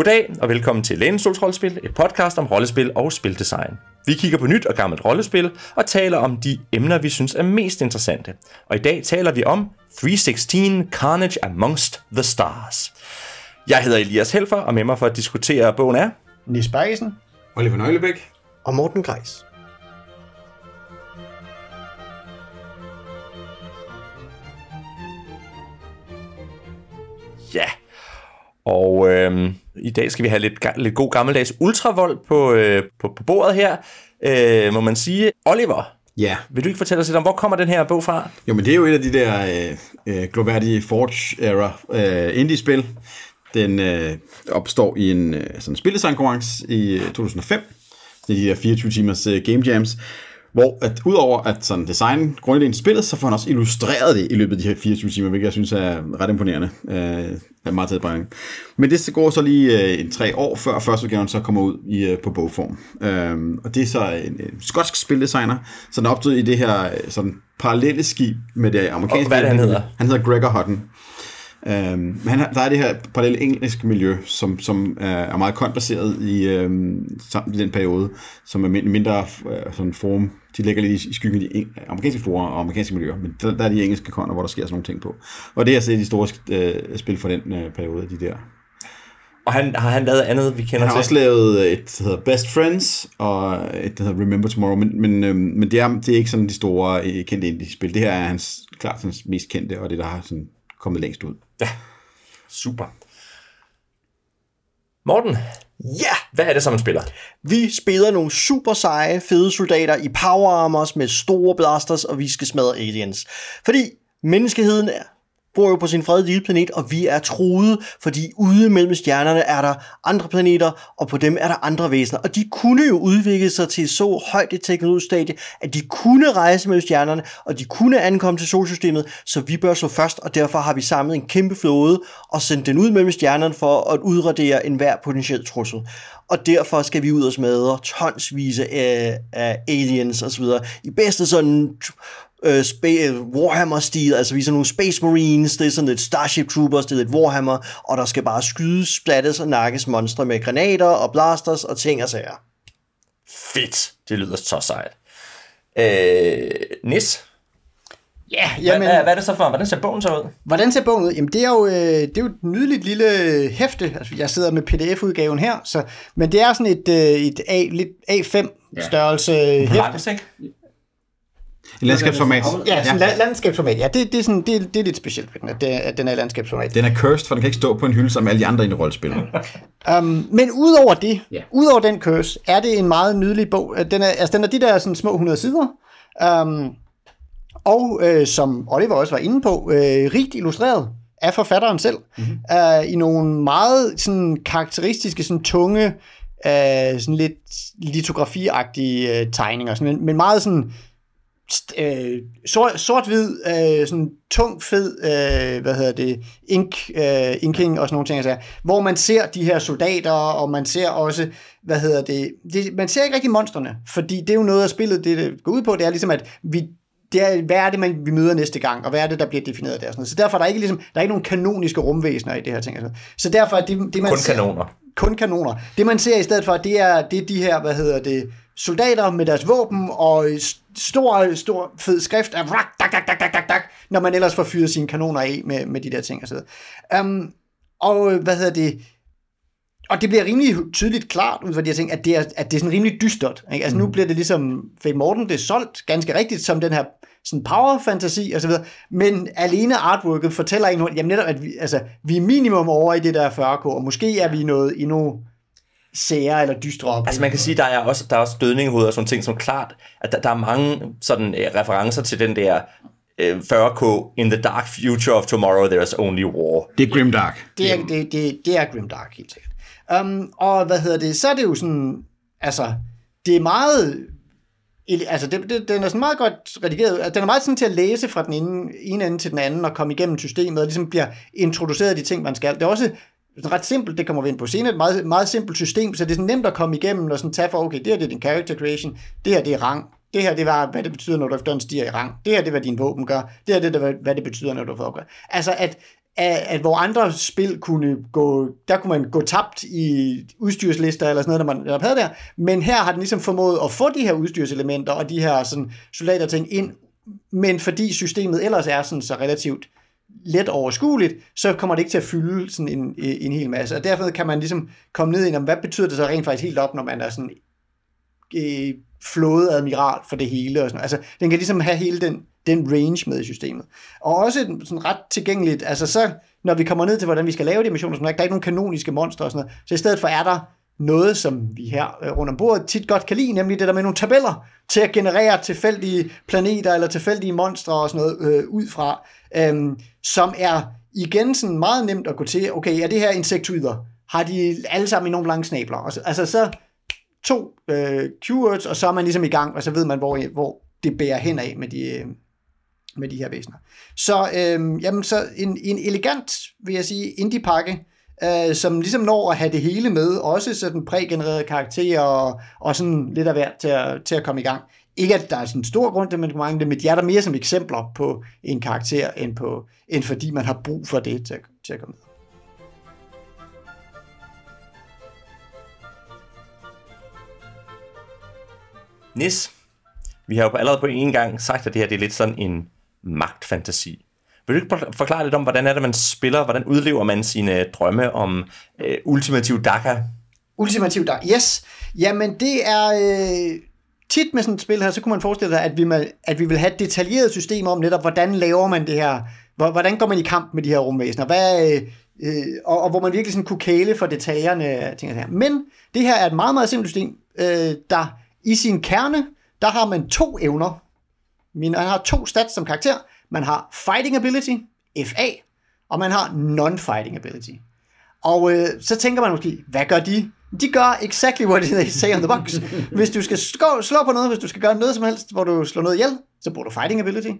Goddag og velkommen til Lænestols Rollespil, et podcast om rollespil og spildesign. Vi kigger på nyt og gammelt rollespil og taler om de emner, vi synes er mest interessante. Og i dag taler vi om 316 Carnage Amongst the Stars. Jeg hedder Elias Helfer, og med mig for at diskutere bogen er... Nis Bergesen Oliver Nøglebæk. og Morten Greis. Ja, og øh, i dag skal vi have lidt, lidt god gammeldags ultravold på, øh, på, på bordet her, øh, må man sige. Oliver, Ja, vil du ikke fortælle os lidt om, hvor kommer den her bog fra? jo, men det er jo et af de der øh, øh, gloværdige Forge-era øh, indie-spil. Den øh, opstår i en øh, sådan spildesignkonkurrence i øh, 2005. Det er de der 24 timers øh, game jams. Hvor at udover at sådan design grundidéen til spillet, så får han også illustreret det i løbet af de her 24 timer, hvilket jeg synes er ret imponerende. Øh, er meget taget Men det går så lige øh, en tre år før første udgaven så kommer ud i, øh, på bogform. Øh, og det er så en, en skotsk spildesigner, som er opstået i det her øh, sådan parallelle skib med det amerikanske. Og hvad er det, han hedder? Han hedder Gregor Hutton. Øhm, han, har- der er det her parallelle engelske miljø, som, som er, er meget kontbaseret i, sammen i den periode, som er min- mindre øh, sådan forum. De ligger lidt i, skyggen af de amerikanske forer og amerikanske miljøer, men der, der er de engelske konter, hvor der sker sådan nogle ting på. Og det er altså de store øh, spil fra den øh, periode, de der. Og han, har han lavet andet, vi kender Han har til? også lavet et, der hedder Best Friends, og et, der hedder Remember Tomorrow, men, men, øhm, men det, er, det er ikke sådan de store øh, kendte indie-spil. Det her er hans, klart hans mest kendte, og det, der har sådan kommet længst ud. Super. Morten, Ja! hvad er det, som man spiller? Vi spiller nogle super seje, fede soldater i power armors med store blasters, og vi skal smadre aliens. Fordi menneskeheden er bor jo på sin fredelige lille planet, og vi er truet, fordi ude mellem stjernerne er der andre planeter, og på dem er der andre væsener. Og de kunne jo udvikle sig til så højt et teknologisk stadie, at de kunne rejse mellem stjernerne, og de kunne ankomme til solsystemet, så vi bør så først, og derfor har vi samlet en kæmpe flåde og sendt den ud mellem stjernerne for at udradere enhver potentiel trussel. Og derfor skal vi ud og smadre tonsvise af, af aliens osv. I bedste sådan øh, spa- Warhammer-stil, altså vi er sådan nogle Space Marines, det er sådan lidt Starship Troopers, det er lidt Warhammer, og der skal bare skydes, splattes og nakkes monstre med granater og blasters og ting og sager. Fedt. Det lyder så sejt. Øh, Nis, Ja, hvad, jamen, hvad, hvad er det så for? Hvordan ser bogen så ud? hvordan ser bogen ud? Jamen, det er jo, øh, det er jo et nydeligt lille hæfte. Altså, jeg sidder med pdf-udgaven her, så, men det er sådan et, øh, et A, lidt A5-størrelse ja. hæfte. Langt, ikke? Et landskabsformat. Ja, sådan ja. landskabsformat. Ja, det, det, er sådan, det, det er lidt specielt ved den, at, det, at den er i landskabsformat. Den er cursed, for den kan ikke stå på en hylde som alle de andre i rollespil. Um, men udover det, Ja. udover den curse, er det en meget nydelig bog. Øh, Den er, altså, den er de der sådan, små 100 sider. Um, og øh, som Oliver også var inde på, øh, rigt illustreret af forfatteren selv, mm-hmm. uh, i nogle meget sådan, karakteristiske, sådan, tunge, uh, sådan lidt litografiagtige uh, tegninger, sådan, men, men meget sådan øh, sort, sort-hvid, øh, sådan tung, fed, øh, hvad hedder det, ink, øh, inking og sådan nogle ting, altså, hvor man ser de her soldater, og man ser også, hvad hedder det, det, man ser ikke rigtig monstrene, fordi det er jo noget af spillet, det, det går ud på, det er ligesom, at vi det er, hvad er det, man, vi møder næste gang, og hvad er det, der bliver defineret der? Sådan noget. Så derfor er der ikke, ligesom, der er ikke nogen kanoniske rumvæsener i det her ting. Altså. Så derfor er det, det man Kun ser, kanoner. kun kanoner. Det man ser i stedet for, det er, det er de her, hvad hedder det, soldater med deres våben og stor, stor fed skrift af rak, dak, dak, dak, dak, dak, dak, når man ellers får fyret sine kanoner af med, med de der ting. Og, så videre. um, og hvad hedder det, og det bliver rimelig tydeligt klart ud fra de her ting, at det er, at det er sådan rimelig dystert. Ikke? Altså mm. nu bliver det ligesom Fate Morten, det er solgt ganske rigtigt som den her sådan power fantasi og så videre, men alene artworket fortæller noget, jamen netop, at vi, altså, vi er minimum over i det der 40k, og måske er vi noget endnu sære eller dystre op. Altså man kan sige, der er også, der er også dødningehoveder og sådan ting, som klart, at der, der er mange sådan øh, referencer til den der øh, 40k, in the dark future of tomorrow, there's only war. Det er grimdark. Det er, det, det, det er Grimdark, helt sikkert. Um, og hvad hedder det, så er det jo sådan, altså, det er meget, altså, det, det, den er sådan meget godt redigeret, altså, den er meget sådan til at læse fra den ene, ene ende til den anden, og komme igennem systemet, og ligesom bliver introduceret de ting, man skal. Det er også ret simpelt, det kommer vi ind på senere, et meget, meget simpelt system, så det er sådan nemt at komme igennem og sådan tage for, okay, det her det er din character creation, det her det er rang, det her det var, hvad det betyder, når du efterhånden stiger i rang, det her det er, hvad din våben gør, det her det er, hvad det betyder, når du får gør. Altså, at, at, at hvor andre spil kunne gå, der kunne man gå tabt i udstyrslister eller sådan noget, når man havde der, men her har den ligesom formået at få de her udstyrselementer og de her sådan, soldater ting ind, men fordi systemet ellers er sådan så relativt let overskueligt, så kommer det ikke til at fylde sådan en, en hel masse. Og derfor kan man ligesom komme ned i, hvad betyder det så rent faktisk helt op, når man er sådan øh, flådeadmiral for det hele. Og sådan. Altså, den kan ligesom have hele den, den range med i systemet. Og også sådan ret tilgængeligt, altså så, når vi kommer ned til, hvordan vi skal lave de missioner, sådan, der er ikke nogen kanoniske monstre og sådan noget, så i stedet for er der noget, som vi her øh, rundt om bordet tit godt kan lide, nemlig det der med nogle tabeller til at generere tilfældige planeter eller tilfældige monstre og sådan noget øh, ud fra, øhm, som er igen sådan meget nemt at gå til, okay, er det her insektoider? Har de alle sammen enormt lange snabler? Altså så to øh, keywords, og så er man ligesom i gang, og så ved man, hvor, hvor det bærer hen af med de, øh, med de her væsener. Så, øh, jamen, så en, en elegant, vil jeg sige, indie-pakke, øh, som ligesom når at have det hele med, også sådan prægenererede karakterer og, og sådan lidt af hvert til at, til at komme i gang. Ikke at der er sådan en stor grund til, at man mange det, men de er der mere som eksempler på en karakter, end, på, end fordi man har brug for det til at, til at komme med. Nis, vi har jo allerede på en gang sagt, at det her det er lidt sådan en magtfantasi. Vil du ikke forklare lidt om, hvordan er det, man spiller? Hvordan udlever man sine drømme om øh, ultimativ DACA? Ultimativ DACA, yes. Jamen, det er... Øh, tit med sådan et spil her, så kunne man forestille sig, at vi, med, at vi vil have et detaljeret system om netop, hvordan laver man det her? Hvordan går man i kamp med de her rumvæsener? Hvad, øh, og, og hvor man virkelig sådan kunne kæle for detaljerne. Ting her. Men det her er et meget, meget simpelt system, øh, der i sin kerne, der har man to evner. Man har to stats som karakter. Man har Fighting Ability, FA, og man har Non-Fighting Ability. Og øh, så tænker man måske, hvad gør de? De gør exactly what they say on the box. Hvis du skal slå, slå på noget, hvis du skal gøre noget som helst, hvor du slår noget ihjel, så bruger du Fighting Ability,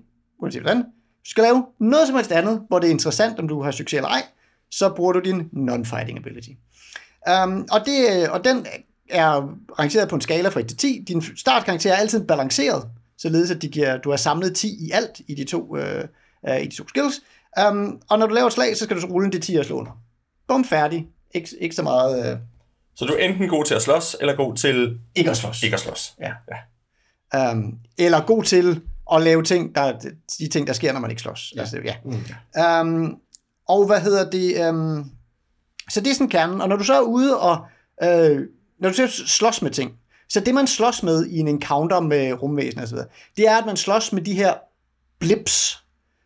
uanset hvordan. Du skal lave noget som helst andet, hvor det er interessant, om du har succes eller ej, så bruger du din Non-Fighting Ability. Um, og, det, og den er rangeret på en skala fra 1 til 10. Din startkarakter er altid balanceret, således at de giver, du har samlet 10 i alt i de to, øh, øh, i de to skills. Um, og når du laver et slag, så skal du så rulle en D10 og slå under. Bum, færdig. Ik- ikke så meget... Øh... Så du er enten god til at slås, eller god til... Ikke at slås. Ikke at slås. Ja. ja. Um, eller god til at lave ting, der, de ting, der sker, når man ikke slås. Ja. Altså, ja. Mm. Um, og hvad hedder det? Um, så det er sådan kernen. Og når du så er ude og... Øh, når du så slås med ting, så det man slås med i en encounter med rumvæsener osv., det er, at man slås med de her blips,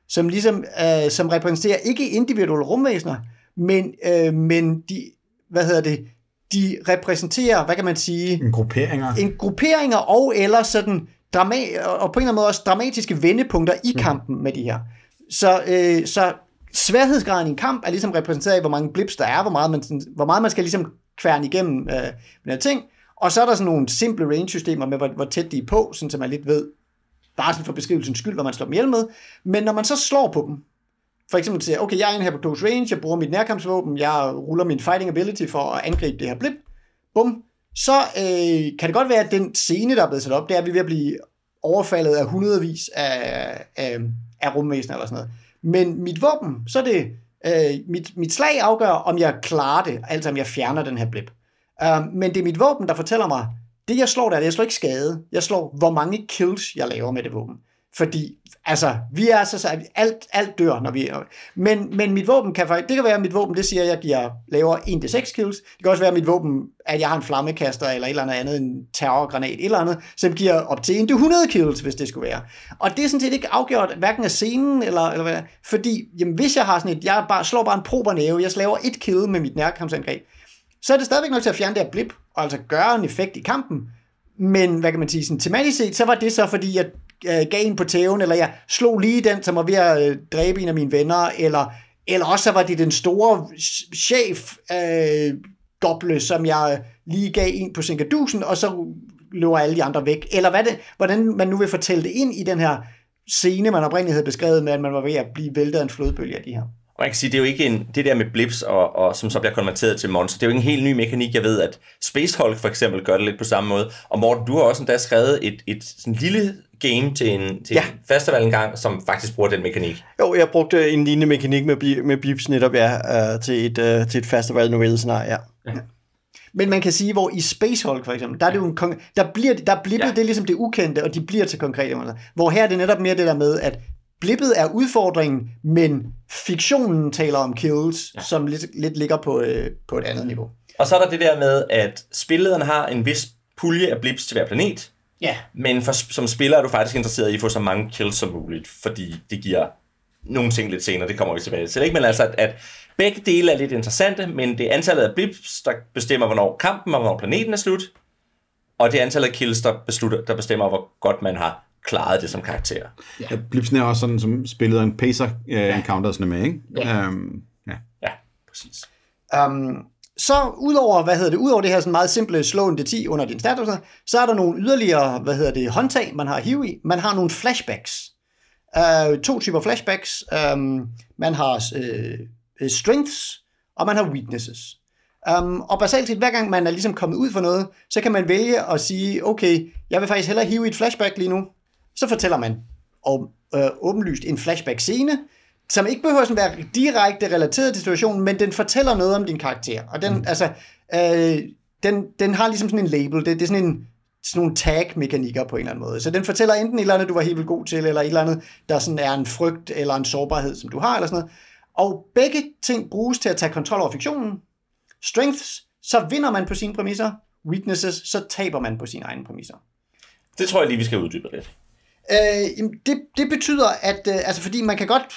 som ligesom, øh, som repræsenterer ikke individuelle rumvæsener, men, øh, men de, hvad hedder det, de repræsenterer, hvad kan man sige? En grupperinger. En grupperinger og eller sådan, drama- og på en eller anden måde også dramatiske vendepunkter i kampen mm. med de her. Så, øh, så sværhedsgraden i en kamp er ligesom repræsenteret af, hvor mange blips der er, hvor meget man, sådan, hvor meget man skal ligesom kværne igennem øh, med her ting. Og så er der sådan nogle simple range-systemer med, hvor, hvor tæt de er på, sådan så man lidt ved, bare sådan for beskrivelsens skyld, hvad man slår dem ihjel med. Men når man så slår på dem, for eksempel siger, okay, jeg er en her på close range, jeg bruger mit nærkampsvåben, jeg ruller min fighting ability for at angribe det her blip, bum, så øh, kan det godt være, at den scene, der er blevet sat op, det er, at vi er ved at blive overfaldet af hundredvis af, af, af rumvæsener eller sådan noget. Men mit våben, så er det, øh, mit, mit slag afgør, om jeg klarer det, altså om jeg fjerner den her blip. Uh, men det er mit våben, der fortæller mig, det jeg slår der, det jeg slår ikke skade. Jeg slår, hvor mange kills jeg laver med det våben. Fordi, altså, vi er så, så alt, alt dør, når vi men, men mit våben kan faktisk, det kan være, at mit våben, det siger, at jeg giver, laver 1-6 kills. Det kan også være, at mit våben, at jeg har en flammekaster, eller et eller andet andet, en terrorgranat, et eller andet, som giver op til 1-100 kills, hvis det skulle være. Og det er sådan set ikke afgjort, hverken af scenen, eller, eller hvad, fordi, jamen, hvis jeg har sådan et, jeg bare, slår bare en prober næve, jeg laver et kill med mit nærkampsangreb, så er det stadigvæk nok til at fjerne det her blip, og altså gøre en effekt i kampen, men hvad kan man sige, sådan tematisk set, så var det så, fordi jeg øh, gav en på tæven, eller jeg slog lige den, som var ved at øh, dræbe en af mine venner, eller, eller også så var det den store chef øh, doble, som jeg lige gav en på Sinkadusen, og så løber alle de andre væk. Eller hvad det, hvordan man nu vil fortælle det ind i den her scene, man oprindeligt havde beskrevet med, at man var ved at blive væltet af en flodbølge af de her. Og man kan sige, det er jo ikke en, det der med blips, og, og som så bliver konverteret til monster, det er jo ikke en helt ny mekanik. Jeg ved, at Space Hulk for eksempel gør det lidt på samme måde. Og Morten, du har også endda skrevet et, et sådan lille game til en, til Ja. ja. en festival engang, som faktisk bruger den mekanik. Jo, jeg brugte en lignende mekanik med, med bips netop, ja, uh, til et, uh, til et festival novelle scenarie, ja. Men man kan sige, hvor i Space Hulk for eksempel, der er det jo en kon- der bliver der er blippet, ja. Ja. det ligesom det ukendte, og de bliver til konkrete måder. Hvor her er det netop mere det der med, at blippet er udfordringen, men fiktionen taler om kills, ja. som lidt, lidt ligger på, øh, på et andet niveau. Og så er der det der med, at spillederen har en vis pulje af blips til hver planet, Ja. men for, som spiller er du faktisk interesseret i at få så mange kills som muligt, fordi det giver nogle ting lidt senere, det kommer vi tilbage til. Ikke? Men altså, at, at begge dele er lidt interessante, men det er antallet af blips, der bestemmer, hvornår kampen og hvornår planeten er slut, og det er antallet af kills, der, beslutter, der bestemmer, hvor godt man har klaret det som karakter. Ja. Blipsen er også sådan, som spillet en pacer uh, encounter sådan med, ikke? Ja. Um, ja. Ja, præcis. Um, så udover, hvad hedder det, udover det her sådan meget simple slå en D10 under din status, så er der nogle yderligere, hvad hedder det, håndtag, man har at hive i. Man har nogle flashbacks. Uh, to typer flashbacks. Um, man har uh, strengths, og man har weaknesses. Um, og basalt set, hver gang man er ligesom kommet ud for noget, så kan man vælge at sige, okay, jeg vil faktisk hellere hive i et flashback lige nu. Så fortæller man om, øh, åbenlyst en flashback-scene, som ikke behøver sådan være direkte relateret til situationen, men den fortæller noget om din karakter. Og den, mm. altså, øh, den, den har ligesom sådan en label. Det, det er sådan en sådan nogle tag-mekanikker på en eller anden måde. Så den fortæller enten et eller andet, du var helt vildt god til, eller et eller andet, der sådan er en frygt eller en sårbarhed, som du har, eller sådan noget. Og begge ting bruges til at tage kontrol over fiktionen. Strengths, så vinder man på sine præmisser. Weaknesses, så taber man på sine egne præmisser. Det tror jeg lige, vi skal uddybe lidt. Øh, det, det betyder, at øh, altså, fordi man kan godt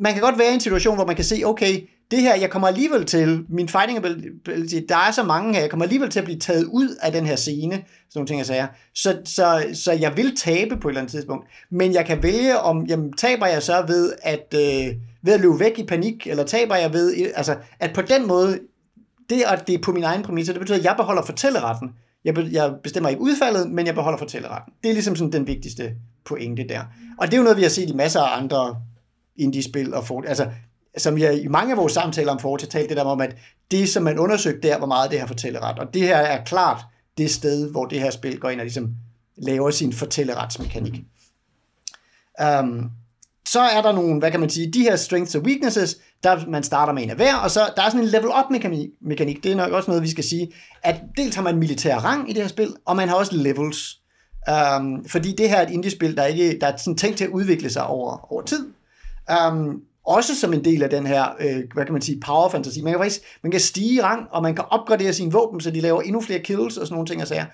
man kan godt være i en situation, hvor man kan se, okay, det her, jeg kommer alligevel til, min fighting ability, der er så mange her, jeg kommer alligevel til at blive taget ud af den her scene, sådan nogle ting, jeg siger. Så, så, så jeg vil tabe på et eller andet tidspunkt, men jeg kan vælge, om jamen, taber jeg så ved at, øh, ved at løbe væk i panik, eller taber jeg ved, øh, altså, at på den måde, det at det er på min egen præmisser, det betyder, at jeg beholder fortælleretten. Jeg, be, jeg bestemmer ikke udfaldet, men jeg beholder fortælleretten. Det er ligesom sådan den vigtigste pointe der. Og det er jo noget, vi har set i masser af andre indie-spil, og for, altså, som jeg i mange af vores samtaler om Forte talt det der om, at det, som man undersøgte der, hvor meget det her fortælleret. Og det her er klart det sted, hvor det her spil går ind og ligesom laver sin fortælleretsmekanik. Um, øhm, så er der nogle, hvad kan man sige, de her strengths og weaknesses, der man starter med en af hver, og så der er sådan en level up mekanik, det er nok også noget, vi skal sige, at dels har man militær rang i det her spil, og man har også levels. Um, fordi det her er et indie-spil, der, ikke, der er sådan tænkt til at udvikle sig over, over tid. Um, også som en del af den her, øh, hvad kan man sige, power fantasy. Man kan faktisk, man kan stige i rang, og man kan opgradere sine våben, så de laver endnu flere kills og sådan nogle ting og sager.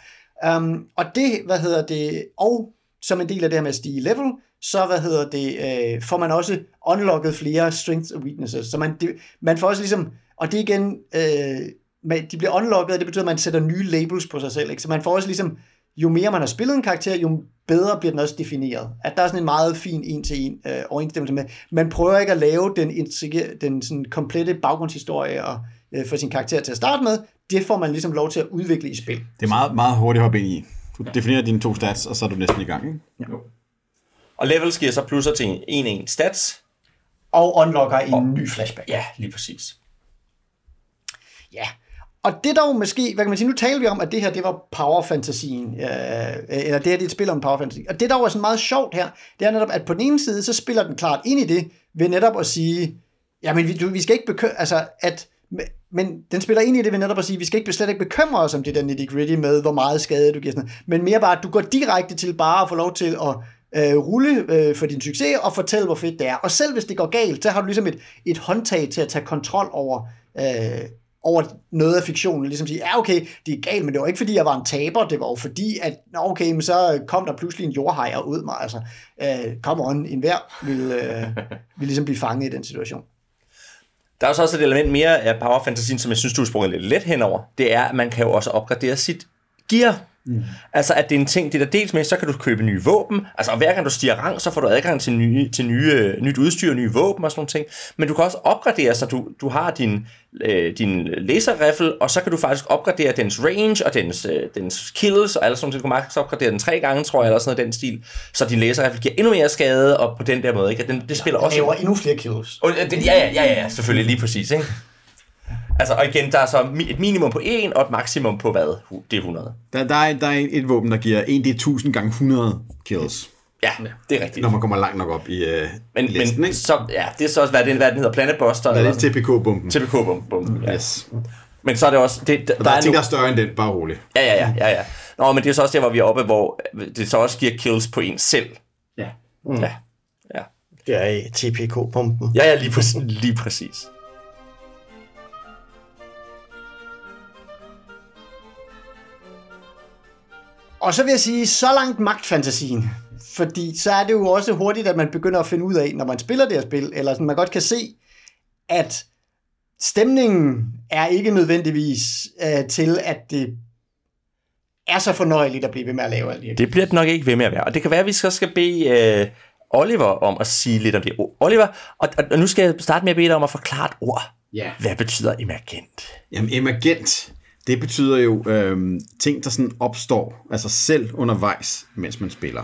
Um, og det, hvad hedder det, og som en del af det her med at stige level, så hvad hedder det, øh, får man også unlocket flere strengths og weaknesses. Så man, det, man får også ligesom, og det igen, øh, man, de bliver unlocket, og det betyder, at man sætter nye labels på sig selv. Ikke? Så man får også ligesom, jo mere man har spillet en karakter, jo bedre bliver den også defineret. At der er sådan en meget fin en-til-en øh, overensstemmelse med. Man prøver ikke at lave den, den sådan komplette baggrundshistorie og, øh, for sin karakter til at starte med. Det får man ligesom lov til at udvikle i spil. Det er meget, meget hurtigt at hoppe ind i. Du definerer dine to stats, og så er du næsten i gang. Ikke? Ja. Og levels giver så plusser til en en stats. Og unlocker en og, ny flashback. Ja, lige præcis. Ja, og det dog måske, hvad kan man sige, nu taler vi om, at det her, det var powerfantasien, øh, øh eller det her, det er et spil om power fantasy. Og det der er sådan meget sjovt her, det er netop, at på den ene side, så spiller den klart ind i det, ved netop at sige, jamen vi, du, vi skal ikke bekymre, altså at, men den spiller ind i det ved netop at sige, vi skal ikke, slet ikke bekymre os om det der nitty gritty med, hvor meget skade du giver sådan men mere bare, at du går direkte til bare at få lov til at øh, rulle øh, for din succes og fortælle, hvor fedt det er. Og selv hvis det går galt, så har du ligesom et, et håndtag til at tage kontrol over, øh, over noget af fiktionen, ligesom sige, ja okay, det er galt, men det var ikke fordi, jeg var en taber, det var jo fordi, at okay, men så kom der pludselig en jordhej og ud mig, altså, øh, come on, enhver vil, øh, vil ligesom blive fanget i den situation. Der er så også et element mere af power fantasy, som jeg synes, du har sprunget lidt let henover. Det er, at man kan jo også opgradere sit gear. Mm. Altså, at det er en ting, det der dels med, så kan du købe nye våben. Altså, hver gang du stiger rang, så får du adgang til, nye, til nye, nyt udstyr, nye våben og sådan nogle ting. Men du kan også opgradere, så du, du har din, øh, din laserriffel, og så kan du faktisk opgradere dens range og dens, øh, dens kills og alt sådan noget. Du kan max opgradere den tre gange, tror jeg, eller sådan noget den stil. Så din laserriffel giver endnu mere skade, og på den der måde, ikke? Den, det spiller også... laver endnu flere kills. Og, det, ja, ja, ja, ja, selvfølgelig, lige præcis, ikke? Altså, og igen, der er så et minimum på 1, og et maksimum på hvad? Det er 100. Der, der, er, der er et våben, der giver 1 det 1000 gange 100 kills. Ja, det er rigtigt. når man kommer langt nok op i øh, Men, listen, men ikke? så, ja, det er så også, hvad den, hvad den hedder, Planet Buster. Der er det TPK-bomben. TPK-bum. Ja. Yes. Men så er det også... Det, der, Og der er ting, der er større end den, bare roligt. Ja, ja, ja, ja, ja. Nå, men det er så også der, hvor vi er oppe, hvor det så også giver kills på en selv. Ja. Mm. Ja. Ja. Det er TPK-pumpen. Ja, ja, lige præcis. Lige præcis. Og så vil jeg sige, så langt magtfantasien. Fordi så er det jo også hurtigt, at man begynder at finde ud af, når man spiller det her spil, eller sådan, man godt kan se, at stemningen er ikke nødvendigvis øh, til, at det er så fornøjeligt at blive ved med at lave alt det. Det bliver det nok ikke ved med at være. Og det kan være, at vi så skal bede øh, Oliver om at sige lidt om det. Oliver, og, og, og nu skal jeg starte med at bede dig om at forklare et ord. Ja. Hvad betyder emergent? Jamen, emergent, det betyder jo øh, ting, der sådan opstår af sig selv undervejs, mens man spiller.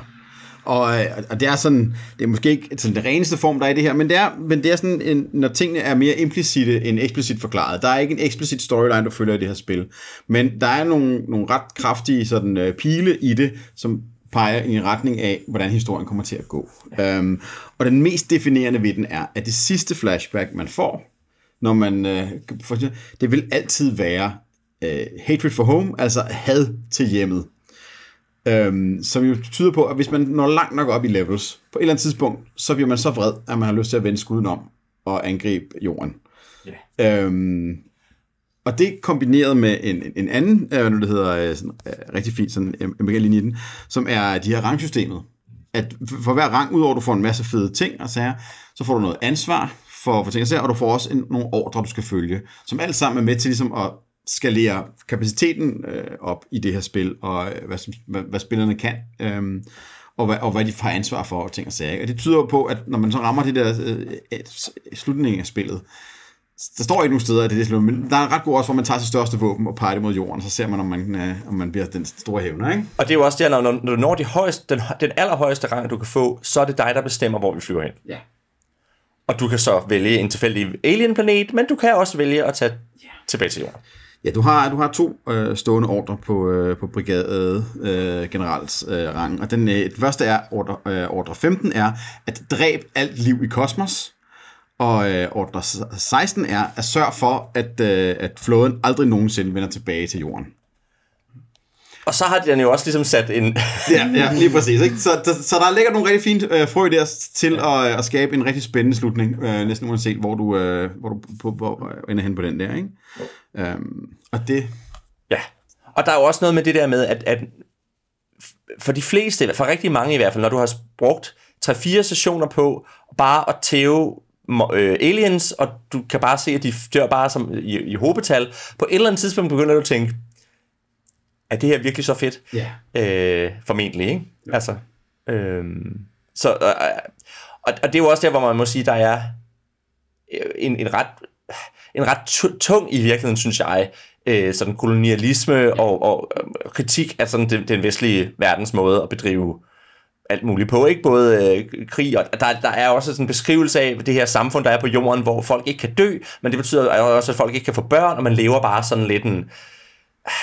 Og, øh, og det er sådan, det er måske ikke sådan det reneste form, der er i det her, men det er, men det er sådan, en, når tingene er mere implicite end eksplicit forklaret. Der er ikke en eksplicit storyline, du følger i det her spil, men der er nogle, nogle ret kraftige sådan, øh, pile i det, som peger i en retning af, hvordan historien kommer til at gå. Øhm, og den mest definerende ved den er, at det sidste flashback, man får, når man øh, for, det vil altid være øh, hatred for home, altså had til hjemmet. Øhm, som jo tyder på, at hvis man når langt nok op i levels, på et eller andet tidspunkt, så bliver man så vred, at man har lyst til at vende skuden om og angribe jorden. Yeah. Øhm, og det kombineret med en, en anden, øh, nu det hedder, øh, sådan, øh, rigtig fint sådan MBG-linje i den, som er de her rangsystemet. At for hver rang, udover at du får en masse fede ting og sager, så får du noget ansvar for, for ting og sager, og du får også en, nogle ordre, du skal følge, som alt sammen er med til ligesom at skalere kapaciteten øh, op i det her spil, og øh, hvad, hvad, hvad spillerne kan, øh, og, hvad, og hvad de har ansvar for, og ting og sager. Og det tyder jo på, at når man så rammer det der øh, et- slutningen af spillet, der står ikke nogen steder, at det er det slut, men der er ret god også, hvor man tager sit største våben og peger det mod jorden, og så ser man, om man, øh, om man bliver den store hævner, ikke? Og det er jo også der, når, når du når de højeste, den, den allerhøjeste rang, du kan få, så er det dig, der bestemmer, hvor vi flyver hen. Ja. Og du kan så vælge en tilfældig alien-planet, men du kan også vælge at tage tilbage til jorden. Ja, du har, du har to øh, stående ordre på, øh, på brigade øh, generals øh, rang, og den, øh, den første er, ordre, øh, ordre 15 er, at dræb alt liv i kosmos, og øh, ordre 16 er at sørge for, at, øh, at flåden aldrig nogensinde vender tilbage til jorden. Og så har den jo også ligesom sat en... Ja, ja lige præcis. Ikke? Så, så, så der ligger nogle rigtig fine øh, frø der til at, at skabe en rigtig spændende slutning, øh, næsten uanset hvor du, øh, hvor du på, hvor, øh, ender hen på den der. Ikke? Øhm, og det, Ja. Og der er jo også noget med det der med, at, at for de fleste, for rigtig mange i hvert fald, når du har brugt 3-4 sessioner på bare at tæve øh, aliens, og du kan bare se, at de dør bare som i, i hobetal, på et eller andet tidspunkt begynder du at tænke, er det her virkelig så fedt? ja. Øh, formentlig, ikke? Ja. Altså, øh, så, øh, og, og det er jo også der, hvor man må sige, der er øh, en, en ret en ret tu- tung i virkeligheden, synes jeg, øh, sådan kolonialisme og, og øh, kritik af sådan den, den vestlige verdens måde at bedrive alt muligt på, ikke? Både øh, krig, og der, der er også sådan en beskrivelse af det her samfund, der er på jorden, hvor folk ikke kan dø, men det betyder også, at folk ikke kan få børn, og man lever bare sådan lidt en,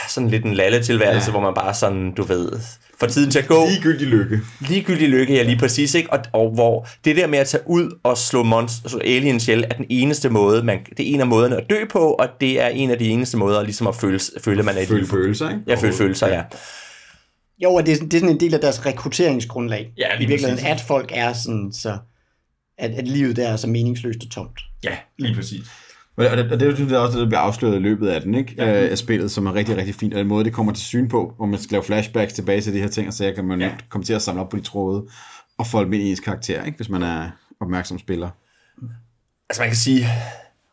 sådan lidt en lalle-tilværelse, ja. hvor man bare sådan, du ved, får tiden til at gå Ligegyldig lykke. ligegyldig lykke, ja lige præcis, ikke? Og, og hvor det der med at tage ud og slå, monster, slå aliens ihjel, er den eneste måde, man, det er en af måderne at dø på, og det er en af de eneste måder ligesom at føle, føle man er i Føle følelser, ikke? Ja, føle følelser, ja. Jo, og det er, sådan- det er sådan en del af deres rekrutteringsgrundlag. Ja, lige I virkeligheden, at folk er sådan, så at, at livet der er så meningsløst og tomt. Ja, lige præcis. Og det, og det, det er også det, der bliver afsløret i løbet af den, ikke? Ja. af spillet, som er rigtig, rigtig fint. Og den måde, det kommer til syn på, hvor man skal lave flashbacks tilbage til de her ting, og så kan man ja. komme til at samle op på de tråde, og folde med i ens karakter, ikke? hvis man er opmærksom spiller. Altså man kan sige,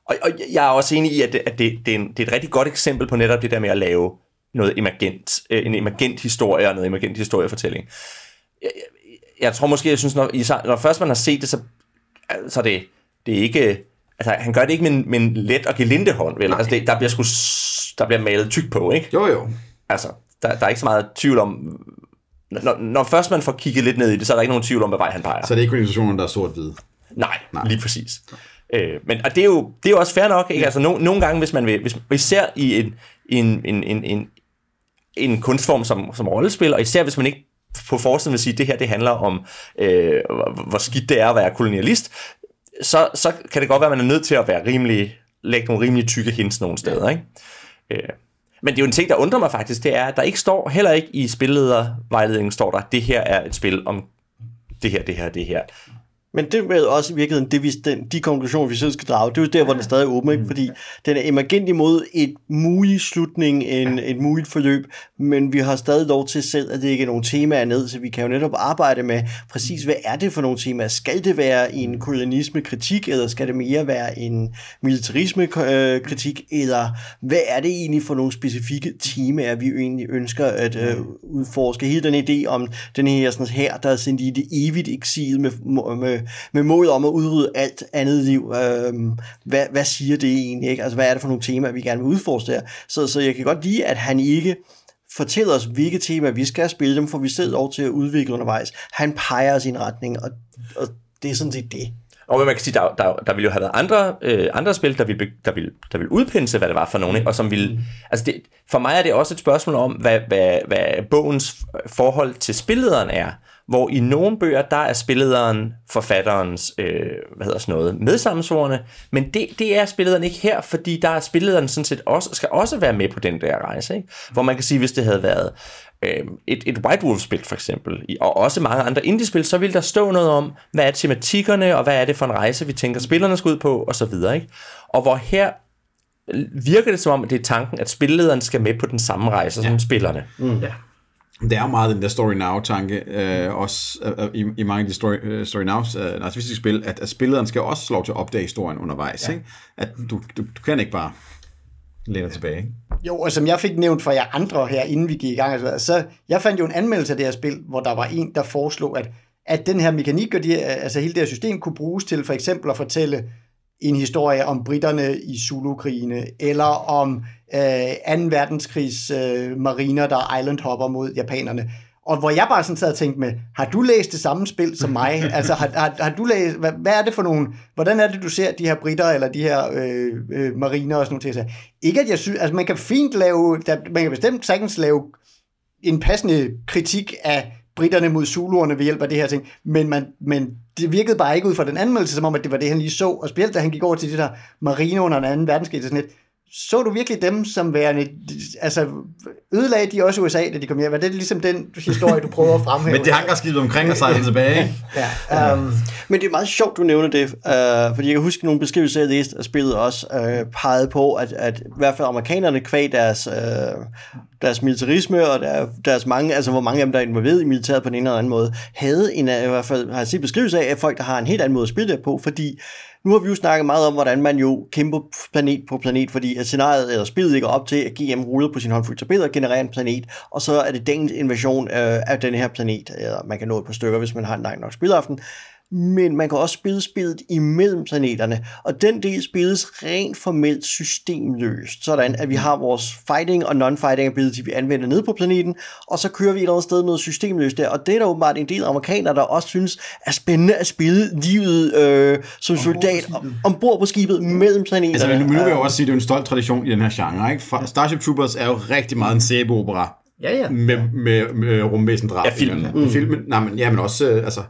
og, og jeg er også enig i, at, det, at det, det, er en, det er et rigtig godt eksempel på netop det der med at lave noget emergent, øh, en emergent historie og noget emergent historiefortælling. Jeg, jeg, jeg tror måske, jeg synes, når, når først man har set det, så, så er det, det er ikke... Altså, han gør det ikke med en, med en let og gelinde hånd, vel? Altså, det, der, bliver sgu, der bliver malet tyk på, ikke? Jo, jo. Altså, der, der er ikke så meget tvivl om... Når, når først man får kigget lidt ned i det, så er der ikke nogen tvivl om, hvad vej han peger. Så det er ikke illustrationen, der er sort-hvid. Nej, Nej, lige præcis. Øh, men og det er jo det er jo også fair nok, ikke? Altså no, nogle gange hvis man vil, hvis især i en en en en, en, en kunstform som som rollespil, og især hvis man ikke på forsiden vil sige, at det her det handler om, øh, hvor skidt det er at være kolonialist, så, så kan det godt være, at man er nødt til at være rimelig, lægge nogle rimelig tykke hints nogle steder. Ikke? Øh. Men det er jo en ting, der undrer mig faktisk, det er, at der ikke står, heller ikke i spilledervejledningen står der, det her er et spil om det her, det her, det her. Men det er også i virkeligheden det, vi, den, de konklusioner, vi selv skal drage. Det er jo der, hvor den stadig er åben, ikke? fordi den er emergent imod et mulig slutning, en, et muligt forløb, men vi har stadig lov til selv, at det ikke er nogle temaer ned, så vi kan jo netop arbejde med præcis, hvad er det for nogle temaer? Skal det være en kolonialisme-kritik, eller skal det mere være en militarisme-kritik, eller hvad er det egentlig for nogle specifikke temaer, vi egentlig ønsker at øh, udforske? Hele den idé om den her sådan her, der er sendt i det evigt eksil med, med med mål om at udrydde alt andet liv. Øhm, hvad, hvad siger det egentlig? Ikke? Altså, hvad er det for nogle temaer, vi gerne vil udforske der? Så, så jeg kan godt lide, at han ikke fortæller os, hvilke temaer vi skal spille, dem får vi selv lov til at udvikle undervejs. Han peger os i en retning, og, og det er sådan set det. Og man kan sige, der, der, der ville jo have været andre, øh, andre spil, der ville, der, ville, der ville udpinde hvad det var for nogen, ikke? og som ville, altså det, for mig er det også et spørgsmål om, hvad, hvad, hvad bogens forhold til spillederen er hvor i nogle bøger, der er spillederen forfatterens, øh, hvad hedder sådan noget, medsammensvorene, men det, det er spillederen ikke her, fordi der er spillederen sådan set også, skal også være med på den der rejse, ikke? hvor man kan sige, hvis det havde været øh, et, et White Wolf-spil for eksempel, og også mange andre indie-spil, så ville der stå noget om, hvad er tematikkerne, og hvad er det for en rejse, vi tænker, spillerne skal ud på, og så videre. Ikke? Og hvor her virker det som om, at det er tanken, at spillederen skal med på den samme rejse ja. som spillerne. Mm. Ja. Det er meget den der story now-tanke, øh, også øh, i, i mange af de story, uh, story now øh, narcissistiske spil, at, at spilleren skal også lov til at opdage historien undervejs. Ja. Ikke? At du, du, du kan ikke bare læne tilbage. Ikke? Jo, og som jeg fik nævnt for jer andre her, inden vi gik i gang, altså, så jeg fandt jo en anmeldelse af det her spil, hvor der var en, der foreslog, at, at den her mekanik og de, altså hele det her system kunne bruges til for eksempel at fortælle en historie om britterne i Zulu-krigene, eller om øh, 2. verdenskrigs øh, mariner, der island hopper mod japanerne. Og hvor jeg bare sådan sad og tænkte med, har du læst det samme spil som mig? altså, har, har, har du læst, hvad, hvad er det for nogle, hvordan er det, du ser de her britter, eller de her øh, øh, mariner og sådan noget til? Ikke at jeg synes, altså man kan fint lave, der, man kan bestemt sagtens lave en passende kritik af britterne mod zuluerne ved hjælp af det her ting, men, man, men det virkede bare ikke ud fra den anmeldelse, som om, at det var det, han lige så, og specielt da han gik over til det der marine under den anden verdenskrig, sådan lidt, så du virkelig dem som værende, altså ødelagde de også USA, da de kom hjem? Var det ligesom den historie, du prøver at fremhæve? men det hangarskibet omkring og sejlede tilbage. ja, um, men det er meget sjovt, du nævner det, uh, fordi jeg kan huske nogle beskrivelser, jeg læste af spillet også, uh, pegede på, at, at i hvert fald amerikanerne kvæg deres, uh, deres militarisme og der, deres mange, altså hvor mange af dem, der er involveret i militæret på den ene eller anden måde, havde en, i hvert fald har jeg set beskrivelse af, at folk, der har en helt anden måde at spille det på, fordi nu har vi jo snakket meget om, hvordan man jo kæmper planet på planet, fordi at scenariet eller spillet ligger op til, at GM ruller på sin håndfuld tabeller og genererer en planet, og så er det dagens invasion øh, af den her planet, eller man kan nå et par stykker, hvis man har en lang nok spilaften, men man kan også spille spillet imellem planeterne, og den del spilles rent formelt systemløst, sådan at vi har vores fighting og non-fighting ability, vi anvender ned på planeten, og så kører vi et eller andet sted noget systemløst der, og det er der åbenbart en del amerikanere, der også synes er spændende at spille livet øh, som soldat ombord på skibet mellem planeterne. Altså, nu vil jeg også sige, at det er en stolt tradition i den her genre. Ikke? Starship Troopers er jo rigtig meget en sæbeopera Ja, ja. Med, med, med rumvæsen drab. Ja, filmen. Mm. filmen nej, men, ja, men også, øh, altså,